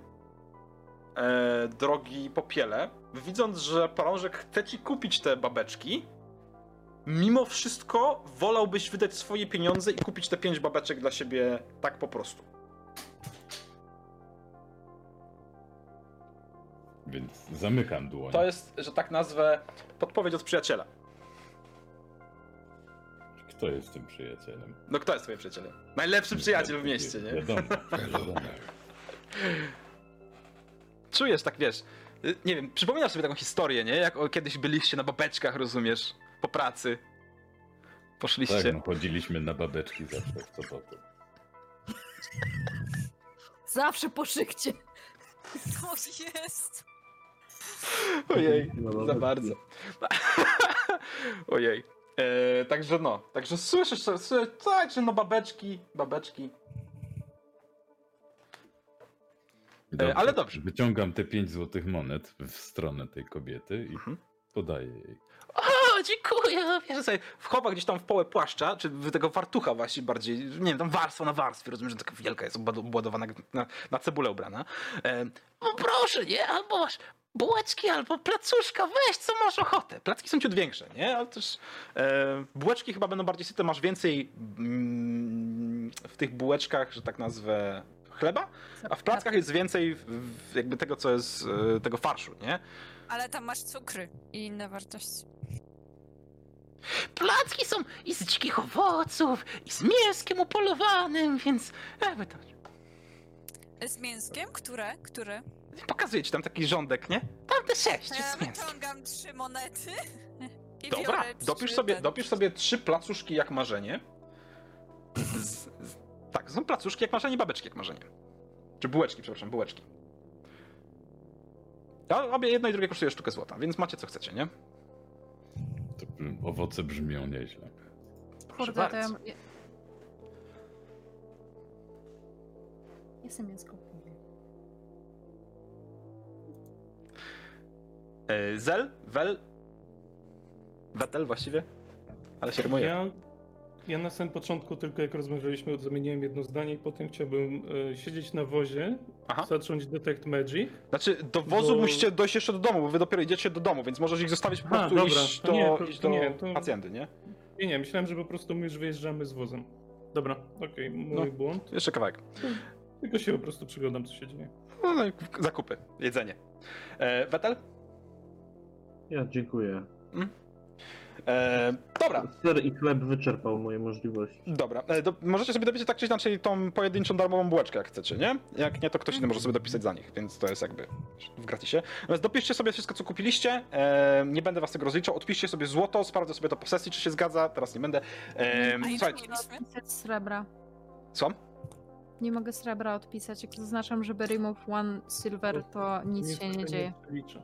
e, drogi popiele, widząc, że prążek chce ci kupić te babeczki, mimo wszystko wolałbyś wydać swoje pieniądze i kupić te 5 babeczek dla siebie tak po prostu. Więc zamykam dłoń. To jest, że tak nazwę, podpowiedź od przyjaciela. Kto jest tym przyjacielem? No kto jest twoim przyjacielem? Najlepszy przyjaciel w mieście, nie? Wiadomo, wiadomo. Czujesz tak, wiesz, y, nie wiem, przypominasz sobie taką historię, nie? Jak o, kiedyś byliście na babeczkach, rozumiesz? Po pracy. Poszliście. Tak, no, chodziliśmy na babeczki zawsze w sobotę. Zawsze po szykcie. To jest! Ojej, za bardzo. Ojej. E, także no, także słyszysz, słyszysz, tak, że no babeczki, babeczki. Dobrze, ale dobrze. Wyciągam te 5 złotych monet w stronę tej kobiety i Mhm. podaję jej. O, dziękuję. Wiesz, sobie wchowa gdzieś tam w połę płaszcza, czy tego fartucha właśnie bardziej, nie wiem, tam warstwa na warstwie, rozumiem, że taka wielka jest, obład- obładowana na, na cebulę ubrana. E, O, proszę, nie? Albo masz bułeczki, albo placuszka. Weź, co masz ochotę. Placki są ciut większe, nie? Ale też e, bułeczki chyba będą bardziej syte, masz więcej mm, w tych bułeczkach, że tak nazwę, chleba, a w plackach jest więcej jakby tego, co jest e, tego farszu, nie? Ale tam masz cukry i inne wartości. Placki są i z dzikich owoców, i z mięskiem upolowanym, więc jakby to... Z mięskiem? Które? Które? Pokazuję ci tam taki rządek, nie? Tam te sześć, jest ja wyciągam trzy monety. I Dobra, dopisz sobie, dopisz sobie trzy placuszki jak marzenie. Tak, są placuszki jak marzenie, babeczki jak marzenie. Czy bułeczki, przepraszam, bułeczki. A obie jedno i drugie kosztuje sztukę złota, więc macie co chcecie, nie? To owoce brzmią nieźle. Proszę Kurde, to ja... bardzo. Jestem mięsko. E, Zel, Wel, Wetel właściwie, ale się rymuje. Ja, ja na samym początku, tylko jak rozmawialiśmy, zamieniłem jedno zdanie i potem chciałbym e, siedzieć na wozie, Aha. zacząć Detect Magic. Znaczy, do wozu Bo- musicie dojść jeszcze do domu, bo wy dopiero idziecie do domu, więc możesz ich zostawić po prostu dobra, iść to do, nie, to- iść to do nie, to- hacjendy, nie? Nie, nie, myślałem, że po prostu my już wyjeżdżamy z wozem. Dobra, okej, mój No. błąd. Jeszcze kawałek. Tylko się po prostu przyglądam, co się dzieje. No, no, i zakupy, jedzenie. E, Wetel? Ja dziękuję. E, dobra, Ser i chleb wyczerpał moje możliwości. dobra. E, do, możecie sobie dopisać tak czy inaczej tą pojedynczą darmową bułeczkę, jak chcecie, nie? Jak nie, to ktoś inny może sobie dopisać za nich, więc to jest jakby w gratisie. Natomiast dopiszcie sobie wszystko, co kupiliście. E, nie będę was tego rozliczał. Odpiszcie sobie złoto, sprawdzę sobie to po sesji, czy się zgadza. Teraz nie będę. E, A słuchajcie, srebra. co? Nie mogę srebra odpisać. Jak zaznaczam, żeby remove one silver, to nic się nie dzieje. przelicza.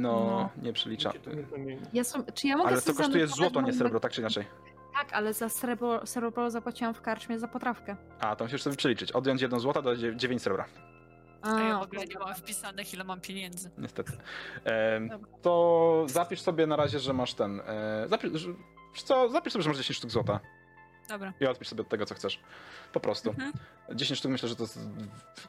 No, No. nie przelicza. Nic się tu nie zamieni. Ja są, czy ja mogę Ale to sobie kosztuje zanotować złoto, nie srebro, tak czy inaczej. Tak, ale za srebro, srebro zapłaciłam w karczmie za potrawkę. A, to musisz sobie przeliczyć. Odjąć jedno złota do 9 srebra. A, A ja w ogóle nie mam wpisanych, ile mam pieniędzy. Niestety. Em, to zapisz sobie na razie, że masz ten. E, zapisz, że, wiesz co, zapisz sobie, że masz 10 sztuk złota. Dobra. I odpisz sobie od tego, co chcesz. Po prostu. Mhm. 10 sztuk myślę, że to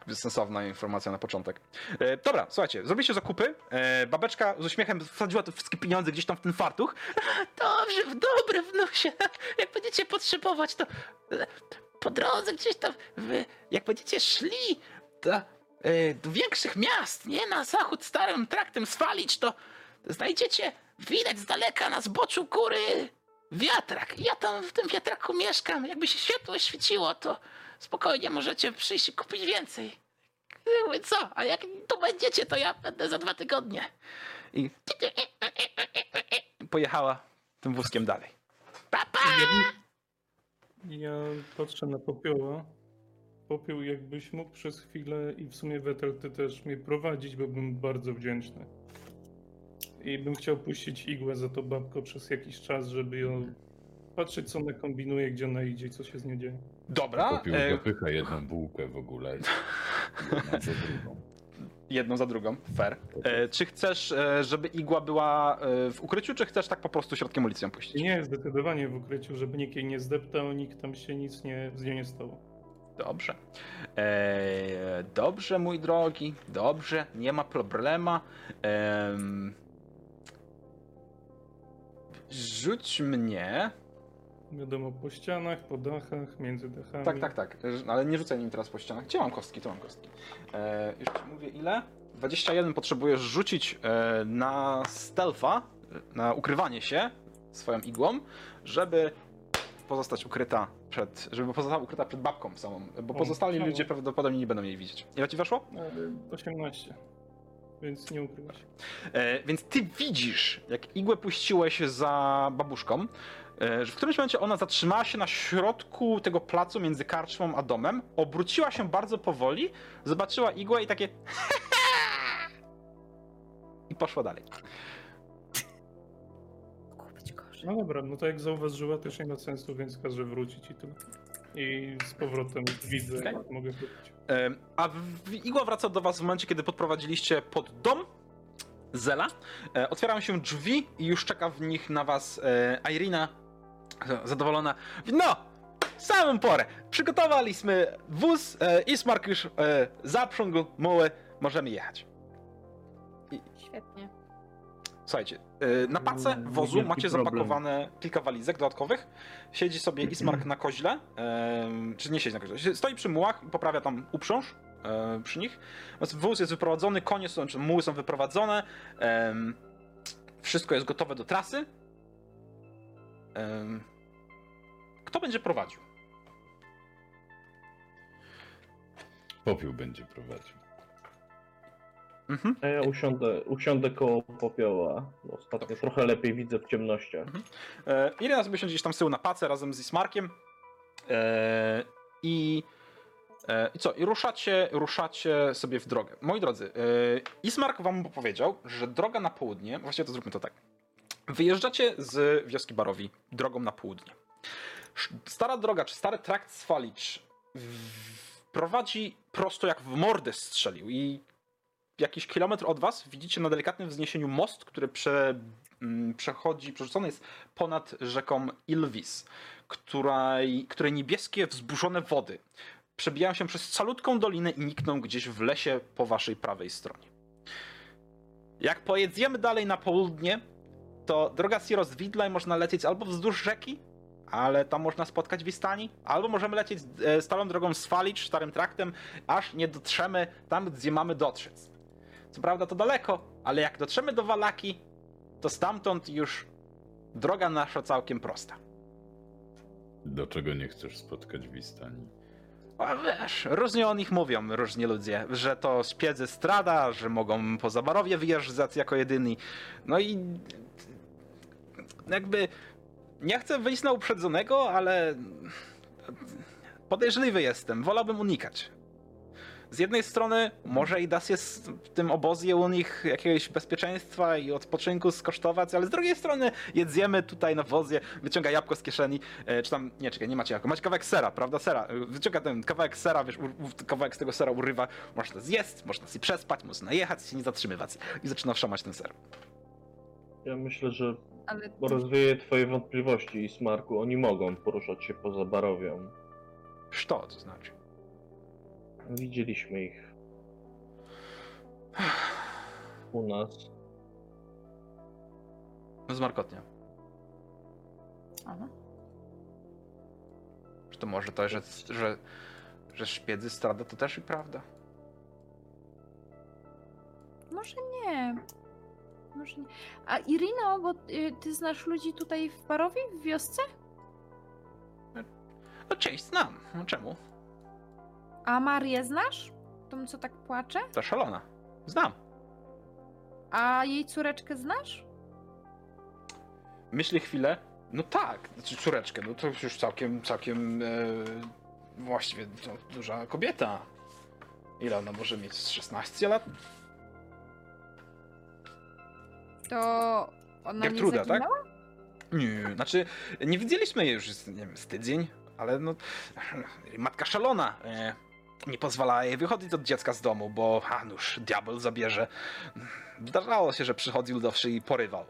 jest sensowna informacja na początek. E, dobra, słuchajcie, zrobiliście zakupy. E, babeczka z uśmiechem wsadziła te wszystkie pieniądze gdzieś tam w ten fartuch. Dobrze, w dobre wnusie. Jak będziecie potrzebować, to po drodze gdzieś tam, wy, jak będziecie szli do, e, do większych miast, nie na zachód starym traktem swalić, to znajdziecie, widać z daleka na zboczu góry wiatrak. Ja tam w tym wiatraku mieszkam. Jakby się światło świeciło, to spokojnie możecie przyjść i kupić więcej. Mówię, co? A jak tu będziecie, to ja będę za dwa tygodnie. I pojechała tym wózkiem dalej. Pa, pa! Ja patrzę na popioła. Popiół, jakbyś mógł przez chwilę i w sumie Wetel, ty też mnie prowadzić, byłbym bardzo wdzięczny. I bym chciał puścić igłę za to babko przez jakiś czas, żeby ją patrzeć, co ona kombinuje, gdzie ona idzie i co się z nią dzieje. Dobra, Popiół e, dopycha jedną bułkę w ogóle. Jedna za drugą. jedną za drugą, fair. E, czy chcesz, e, żeby igła była e, w ukryciu, czy chcesz tak po prostu środkiem ulicy ją puścić? Nie, zdecydowanie w ukryciu, żeby nikt jej nie zdeptał, nikt tam się nic nie, z nią nie stało. Dobrze. E, dobrze, mój drogi, dobrze, nie ma problema. Em, rzuć mnie. Wiadomo, po ścianach, po dachach, między dachami. Tak, tak, tak, e, ale nie rzucaj nim teraz po ścianach. Gdzie mam kostki? Tu mam kostki. E, już ci mówię ile. 21 potrzebujesz rzucić e, na stealtha, e, na ukrywanie się swoją igłą, żeby pozostać ukryta przed, żeby pozostała ukryta przed babką samą, bo O, pozostali ciało. ludzie prawdopodobnie nie będą jej widzieć. Ile ci weszło? E, 18. Więc nie ukrywa się. E, więc ty widzisz, jak igłę puściłeś za babuszką, e, że w którymś momencie ona zatrzymała się na środku tego placu między karczmą a domem, obróciła się bardzo powoli, zobaczyła igłę i takie i poszła dalej. No dobra, no to jak zauważyła, też nie ma sensu, więc każę wrócić i tyle. I z powrotem widzę, jak mogę wrócić. A igła wraca do was w momencie, kiedy podprowadziliście pod dom Zela. E, otwierają się drzwi i już czeka w nich na was e, Irina, zadowolona. No! Samą porę! Przygotowaliśmy wóz, e, Ismark już zaprzągł muły, możemy jechać. Świetnie. Słuchajcie, y, na pace Mm, wozu macie zapakowane kilka walizek dodatkowych. Siedzi sobie Ismark na koźle, czy nie siedzi na koźle, stoi przy mułach i poprawia tam uprząż e, przy nich. Wóz jest wyprowadzony, konie są, czy muły są wyprowadzone, wszystko jest gotowe do trasy. Kto będzie prowadził? Popiół będzie prowadził. Mhm. A ja usiądę, usiądę koło popioła. Ostatnio trochę lepiej widzę w ciemnościach. E, Irena sobie siądzie gdzieś tam z tyłu na pace razem z Ismarkiem. E, I, e, I co? I ruszacie, ruszacie sobie w drogę. Moi drodzy, e, Ismark wam powiedział, że droga na południe, właściwie to zróbmy to tak. Wyjeżdżacie z wioski Barowi drogą na południe. Stara droga, czy stary trakt z Falicz w- prowadzi prosto jak w mordę strzelił i jakiś kilometr od was widzicie na delikatnym wzniesieniu most, który prze, mm, przechodzi, przerzucony jest ponad rzeką Ilvis, której, której niebieskie, wzburzone wody przebijają się przez calutką dolinę i nikną gdzieś w lesie po waszej prawej stronie. Jak pojedziemy dalej na południe, to droga Siros Widlaj można lecieć albo wzdłuż rzeki, ale tam można spotkać Wistani, albo możemy lecieć e, stałą drogą z Falicz, starym traktem, aż nie dotrzemy tam, gdzie mamy dotrzeć. Co prawda to daleko, ale jak dotrzemy do Walaki, to stamtąd już droga nasza całkiem prosta. Do czego nie chcesz spotkać Wistani? A wiesz, różnie o nich mówią różni ludzie, że to szpiedzy strada, że mogą poza barowie wyjeżdżać jako jedyni. No i jakby nie chcę wyjść na uprzedzonego, ale podejrzliwy jestem, wolałbym unikać. Z jednej strony może i da się z- w tym obozie u nich jakiegoś bezpieczeństwa i odpoczynku skosztować, ale z drugiej strony jedziemy tutaj na wozie, wyciąga jabłko z kieszeni, e, czy tam, nie czekaj, nie macie jabłka, macie kawałek sera, prawda, sera, E, wyciąga ten kawałek sera, wiesz, u, u, kawałek z tego sera urywa, można zjeść, można sobie przespać, można jechać, się nie zatrzymywać i zaczyna wszamać ten ser. Ja myślę, że Ale rozwieję twoje wątpliwości, Smarku. Oni mogą poruszać się poza barowią. Co to znaczy? Widzieliśmy ich u nas. No zmarkotnie. Aha. Czy to może to, że, że, że szpiedzy strada to też i prawda? Może nie. Może nie. A Irino, bo y, ty znasz ludzi tutaj w Barowie, w wiosce? No część znam, no czemu? A Marię znasz? Tą, co tak płacze? To szalona. Znam. A jej córeczkę znasz? Myśli chwilę. No tak, znaczy córeczkę, no to już całkiem, całkiem e, właściwie to duża kobieta. Ile ona może mieć? Z 16 lat? To ona Gertruda, nie tak? zaginęła? Nie, znaczy nie widzieliśmy jej już z- nie wiem, z tydzień, ale no matka szalona. E, nie pozwalała jej wychodzić od dziecka z domu, bo a nuż, diabeł zabierze. Zdarzało się, że przychodził do wsi i porywał.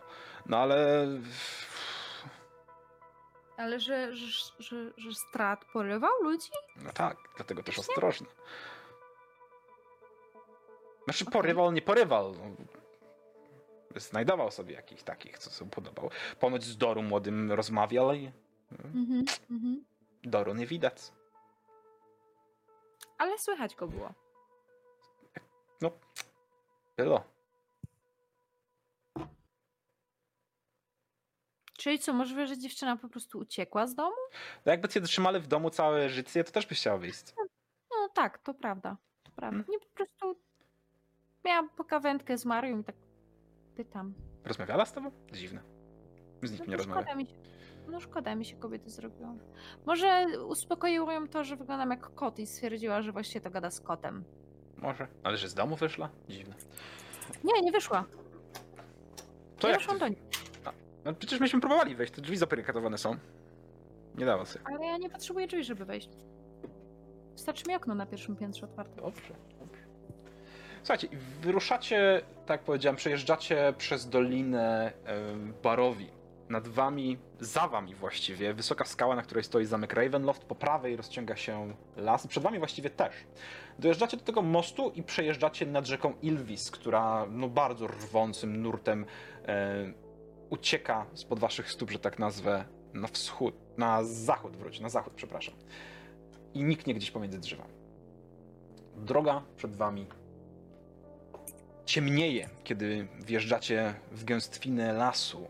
No ale Ale że, że, że, że strat porywał ludzi? No tak, dlatego też ostrożny. Znaczy porywał, nie porywał. Znajdował sobie jakichś takich, co sobie podobał. Ponoć z Doru młodym rozmawiał i Mhm, mhm. Doru nie widać. Ale słychać go było. Było. Czyli co, możliwe, że dziewczyna po prostu uciekła z domu? No jakby cię trzymali w domu całe życie, to też byś chciała wyjść. No tak, to prawda. To prawda. Mhm. Nie po prostu miałam pokawędkę z Marią i tak pytam. Rozmawiała z tobą? Dziwne. Z nikim nie No to rozmawia. No szkoda mi się kobiety zrobiło. Może uspokoiło ją to, że wyglądam jak kot i stwierdziła, że właściwie to gada z kotem. Może. Ale że z domu wyszła? Dziwne. Nie, nie wyszła. To nie jak ty... do niej. no, przecież myśmy próbowali wejść, te drzwi zaprykatowane są. Nie dało się. Ale ja nie potrzebuję drzwi, żeby wejść. Wystarczy mi okno na pierwszym piętrze otwarte. Dobrze, dobrze. Słuchajcie, i wyruszacie, tak jak powiedziałem, przejeżdżacie przez dolinę Barowi. Nad wami, za wami właściwie, wysoka skała, na której stoi zamek Ravenloft. Po prawej rozciąga się las, przed wami właściwie też. Dojeżdżacie do tego mostu i przejeżdżacie nad rzeką Ilvis, która no, bardzo rwącym nurtem e, ucieka spod waszych stóp, że tak nazwę, na wschód, na zachód wróć, na zachód, przepraszam. I niknie gdzieś pomiędzy drzewami. Droga przed wami ciemnieje, kiedy wjeżdżacie w gęstwinę lasu.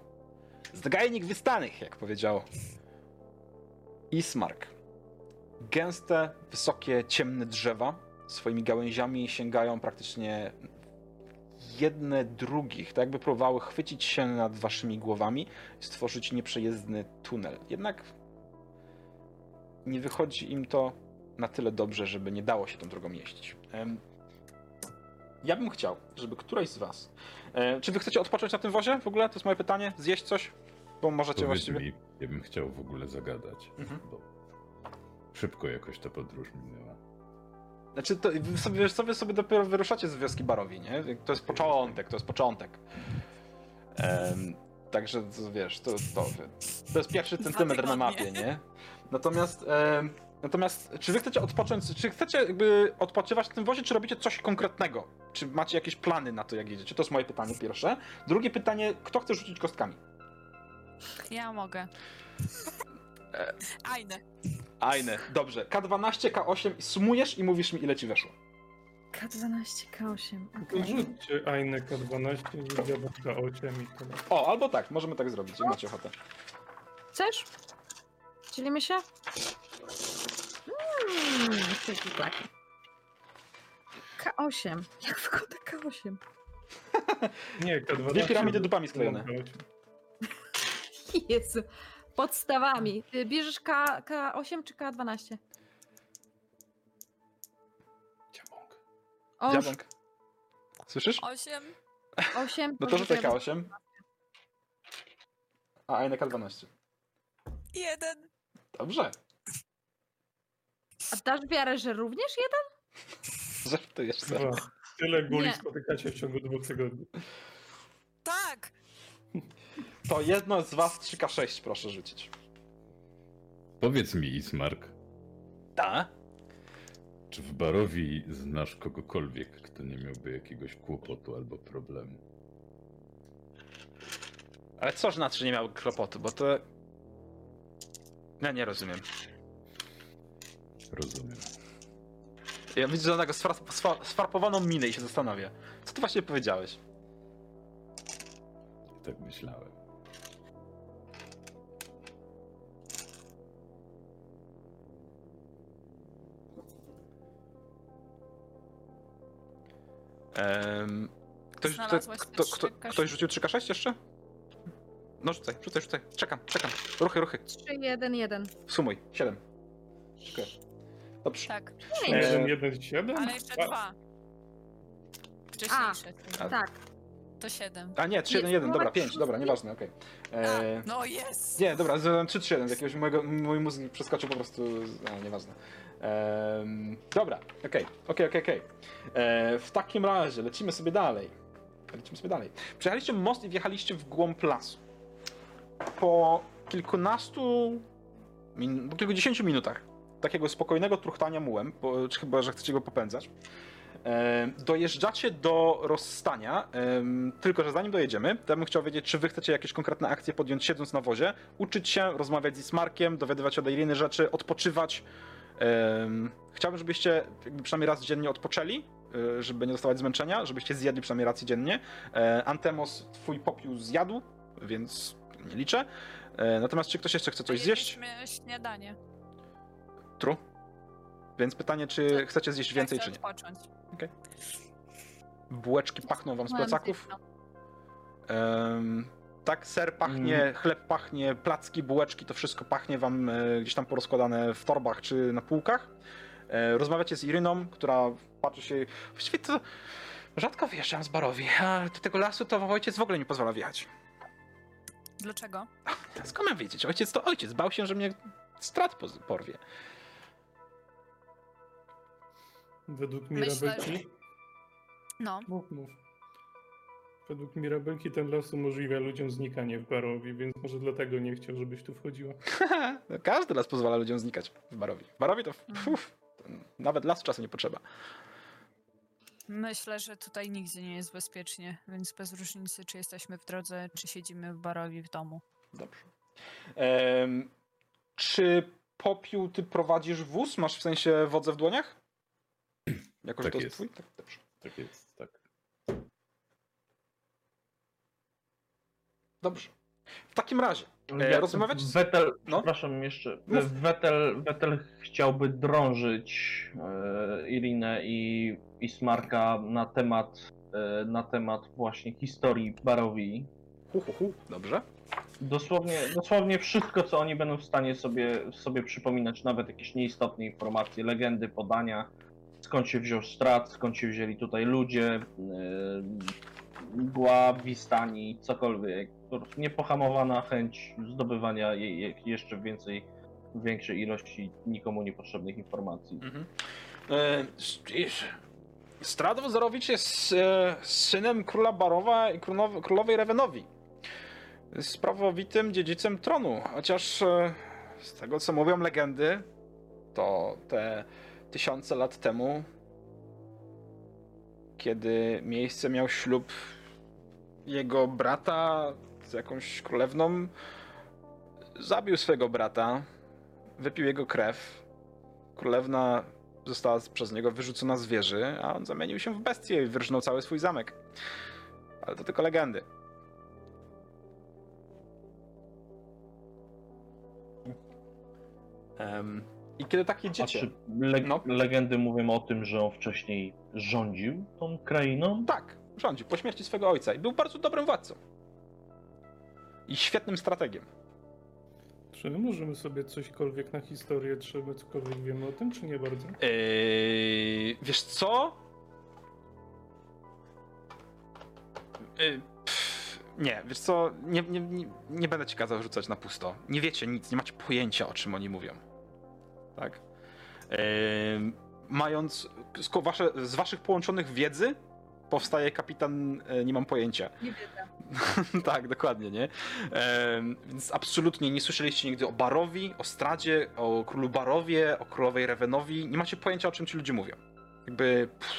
Zagajnik wystanych, jak powiedział Ismark. Gęste, wysokie, ciemne drzewa swoimi gałęziami sięgają praktycznie jedne drugich, tak jakby próbowały chwycić się nad waszymi głowami i stworzyć nieprzejezdny tunel. Jednak nie wychodzi im to na tyle dobrze, żeby nie dało się tą drogą jeździć. Ja bym chciał, żeby któraś z was. E, czy wy chcecie odpocząć na tym wozie w ogóle? To jest moje pytanie. Zjeść coś? Bo możecie Powiedz właściwie. mi, ja bym chciał w ogóle zagadać, Mhm. bo szybko jakoś ta podróż minęła. Znaczy, to, wy sobie, wy sobie dopiero wyruszacie z wioski Barowi, nie? To jest początek, to jest początek. Em, także, wiesz, to, to, to jest pierwszy centymetr na tygodnie. mapie, nie? Natomiast, em, natomiast, czy wy chcecie odpocząć, czy chcecie jakby odpoczywać w tym wozie, czy robicie coś konkretnego? Czy macie jakieś plany na to, jak jedziecie? To jest moje pytanie pierwsze. Drugie pytanie, kto chce rzucić kostkami? Ja mogę. E. Ajne. Ajne, dobrze. K12, K8 i sumujesz i mówisz mi, ile ci weszło. K12, K8. To rzućcie Ajne K12, Dziadek K8 i tyle. O, albo tak, możemy tak zrobić, jak macie ochotę. Chcesz? Dzielimy się? Mm, taki. K8. Jak wygląda K8? Nie, K12. Dwie piramidy dupami sklejone. K8. Jezu. Podstawami. Ty Bierzesz K, K8 czy K12? Ciabąk. O. Słyszysz? Osiem. 8. No to rzucaj K8. A, a K12. Jeden. Dobrze. A dasz wiarę, że również jeden? Żartujesz sobie. Dwa. Tyle guli Nie. spotykacie w ciągu dwóch tygodni. Tak! To jedno z was 3K6 proszę rzucić. Powiedz mi, Ismark, Ta? czy w Barowi znasz kogokolwiek, kto nie miałby jakiegoś kłopotu albo problemu? Ale co znaczy nie miał kłopotu, bo to... Ja nie rozumiem. Rozumiem. Ja widzę, taką sfar sfar sfarpowaną minę i się zastanawia. Co ty właśnie powiedziałeś? Tak myślałem. Ehm, ktoś, kto, kto, kto, 3K6? ktoś rzucił 3K6 jeszcze? No rzucaj, rzucaj, rzucaj. Czekam, czekam. Ruchy, ruchy. 3, 1, 1. Sumuj. 7. Dziękuję. Dobrze. Tak. Eee, Jeden, jeden, siedem? Ale jeszcze A, dwa. Wcześniejsze. A- Tak. To siedem. A nie, 3, 1, 1, no dobra, tak, 5, dobra, nieważne, okej. Eee, A, no jest! Nie, dobra, zrobiłem 3, 3, 1, z jakiegoś mojego, mój mózg przeskoczył po prostu, a nieważne. Ehm, dobra, okej, okej, okej, okej. Eee, W takim razie lecimy sobie dalej. Lecimy sobie dalej. Przejechaliście most i wjechaliście w głąb lasu. Po kilkunastu, min, po kilkudziesięciu minutach takiego spokojnego truchtania mułem, bo, czy chyba, że chcecie go popędzać, em, dojeżdżacie do rozstania, tylko że zanim dojedziemy, to ja bym chciał wiedzieć, czy wy chcecie jakieś konkretne akcje podjąć siedząc na wozie, uczyć się, rozmawiać z Ismarkiem, dowiadywać się od Iriny rzeczy, odpoczywać. Chciałbym, żebyście przynajmniej raz dziennie odpoczęli, y, żeby nie dostawać zmęczenia, żebyście zjedli przynajmniej raz dziennie. E, Antemos twój popiół zjadł, więc nie liczę. E, Natomiast czy ktoś jeszcze chce coś zjeść? Śniadanie. Tru. Więc pytanie, czy Tak. chcecie zjeść więcej, Ja czy nie? odpocząć. Bułeczki pachną wam z plecaków? zimno. Tak, ser pachnie, Mm. chleb pachnie, placki, bułeczki, to wszystko pachnie wam e, gdzieś tam porozkładane w torbach czy na półkach. E, rozmawiacie z Iryną, która patrzy się... Właściwie to rzadko wyjeżdżam z Barowi, a do tego lasu to ojciec w ogóle nie pozwala wjechać. Dlaczego? Skąd mam wiedzieć? Ojciec to ojciec, bał się, że mnie strat porwie. Według Myślę, Mirabelki... No. Mów, mów. Według Mirabelki ten las umożliwia ludziom znikanie w Barowi, więc może dlatego nie chciał, żebyś tu wchodziła. No, Każdy las pozwala ludziom znikać w Barowi. W Barowi to, uf, to nawet las czasu nie potrzeba. Myślę, że tutaj nigdzie nie jest bezpiecznie, więc bez różnicy, czy jesteśmy w drodze, czy siedzimy w barowi w domu. Dobrze. Em, czy popiół ty prowadzisz wóz? Masz w sensie wodzę w dłoniach? Jakoś Tak to jest. twój? Tak, dobrze. Tak jest, Dobrze. W takim razie, E, rozmawiać z- Wetel, no? przepraszam jeszcze. Mów. Wetel, Wetel chciałby drążyć e, Irinę i Ismarka na temat e, na temat właśnie historii Barowi. Hu, hu, hu. Dobrze. Dosłownie, dosłownie wszystko, co oni będą w stanie sobie, sobie przypominać, nawet jakieś nieistotne informacje, legendy, podania, skąd się wziął strat, skąd się wzięli tutaj ludzie, yy, mgła, wistani, cokolwiek. Niepohamowana chęć zdobywania je, je, jeszcze więcej, większej ilości nikomu niepotrzebnych informacji. Mhm. E, Wozorowicz jest synem króla Barowa i królow- królowej Rewenowi. Jest prawowitym dziedzicem tronu, chociaż e, z tego co mówią legendy, to te tysiące lat temu, kiedy miejsce miał ślub jego brata z jakąś królewną, zabił swego brata, wypił jego krew. Królewna została przez niego wyrzucona z wieży, a on zamienił się w bestię i wyrżnął cały swój zamek. Ale to tylko legendy. Em, I kiedy tak A jedziecie... czy le No. legendy mówią o tym, że on wcześniej rządził tą krainą? Tak, rządził po śmierci swego ojca i był bardzo dobrym władcą. I świetnym strategiem. Czy my możemy sobie cośkolwiek na historię, czy my cokolwiek wiemy o tym, czy nie bardzo? Yy, wiesz co? Yy, pff, nie, wiesz co? Nie, nie, nie, nie będę ci kazał rzucać na pusto. Nie wiecie nic, nie macie pojęcia o czym oni mówią. Tak? Yy, mając z, wasze, z waszych połączonych wiedzy powstaje kapitan, yy, nie mam pojęcia. Nie tak, dokładnie, nie? Więc absolutnie nie słyszeliście nigdy o Barowi, o Stradzie, o królu Barowie, o królowej Revenowi. Nie macie pojęcia, o czym ci ludzie mówią. Jakby pff,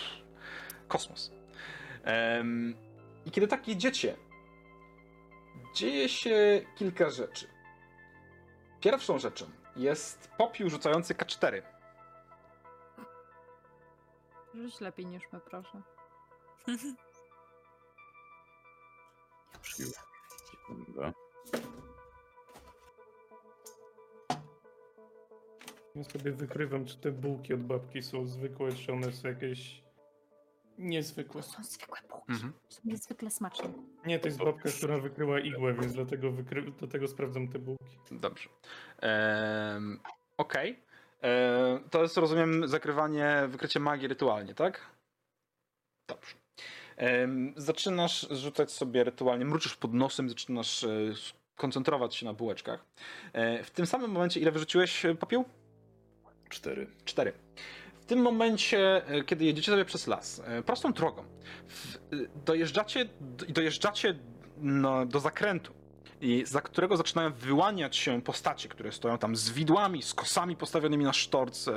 kosmos. I kiedy tak jedziecie, dzieje się kilka rzeczy. Pierwszą rzeczą jest popiół rzucający K4. Rzuć lepiej niż my, proszę. Sekunda. Ja sobie wykrywam, czy te bułki od babki są zwykłe, czy one są jakieś niezwykłe. To są zwykłe bułki. Mhm. Są niezwykle smaczne. Nie, to jest babka, która wykryła igłę, więc dlatego, wykry... dlatego sprawdzam te bułki. Dobrze. Em, Okej. Em, To jest, rozumiem, zakrywanie, wykrycie magii rytualnie, tak? Dobrze. Zaczynasz rzucać sobie rytualnie, mruczysz pod nosem, zaczynasz e, koncentrować się na bułeczkach. E, W tym samym momencie, ile wyrzuciłeś e, popiół? Cztery. Cztery. W tym momencie, kiedy jedziecie sobie przez las, prostą drogą, dojeżdżacie, dojeżdżacie no, do zakrętu, za którego zaczynają wyłaniać się postacie, które stoją tam z widłami, z kosami postawionymi na sztorc, e,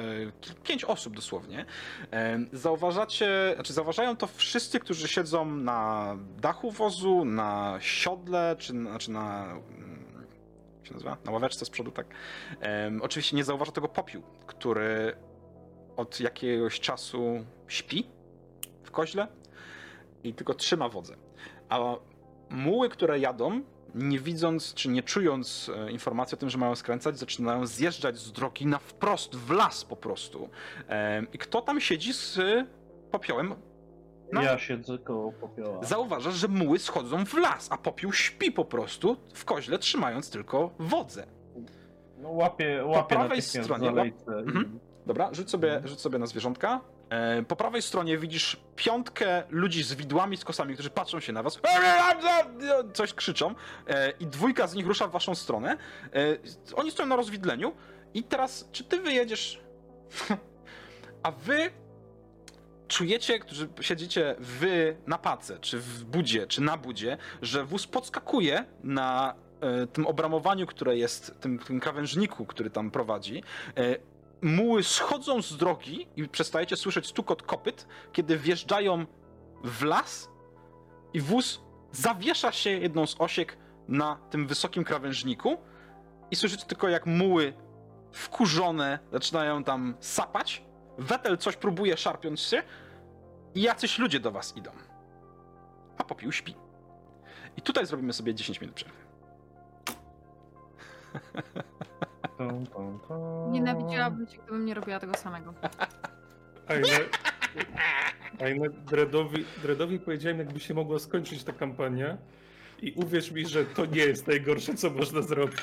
pięć osób dosłownie. E, Zauważacie, znaczy zauważają to wszyscy, którzy siedzą na dachu wozu, na siodle, czy na- znaczy na... mm, się nazywa? Na ławeczce z przodu, tak. Em, oczywiście nie zauważa tego popiół, który od jakiegoś czasu śpi w koźle i tylko trzyma wodzę. A muły, które jadą, nie widząc czy nie czując e, informacji o tym, że mają skręcać, zaczynają zjeżdżać z drogi na wprost, w las po prostu. I kto tam siedzi z popiołem? No. Ja siedzę koło popioła. Zauważasz, że muły schodzą w las, a popiół śpi po prostu w koźle, trzymając tylko wodzę. No, łapię, łapię prawej natychmiast stronie, i- Mhm. Dobra, rzuć sobie, rzuć sobie na zwierzątka. E, po prawej stronie widzisz piątkę ludzi z widłami, z kosami, którzy patrzą się na was. Coś krzyczą. E, I dwójka z nich rusza w waszą stronę. E, oni stoją na rozwidleniu. I teraz, czy ty wyjedziesz? A wy czujecie, którzy siedzicie wy na pace, czy w budzie, czy na budzie, że wóz podskakuje na tym obramowaniu, które jest, tym, tym krawężniku, który tam prowadzi. Muły schodzą z drogi i przestajecie słyszeć stukot kopyt, kiedy wjeżdżają w las i wóz zawiesza się jedną z osiek na tym wysokim krawężniku i słyszycie tylko jak muły wkurzone zaczynają tam sapać. Wetel coś próbuje szarpiąc się i jacyś ludzie do was idą. A popiół śpi. I tutaj zrobimy sobie 10 minut przerwy. Nienawidziłabym cię, gdybym nie robiła tego samego. A ile, A inne Dreadowi, Dreadowi powiedziałem, jakby się mogła skończyć ta kampania. I uwierz mi, że to nie jest najgorsze, co można zrobić.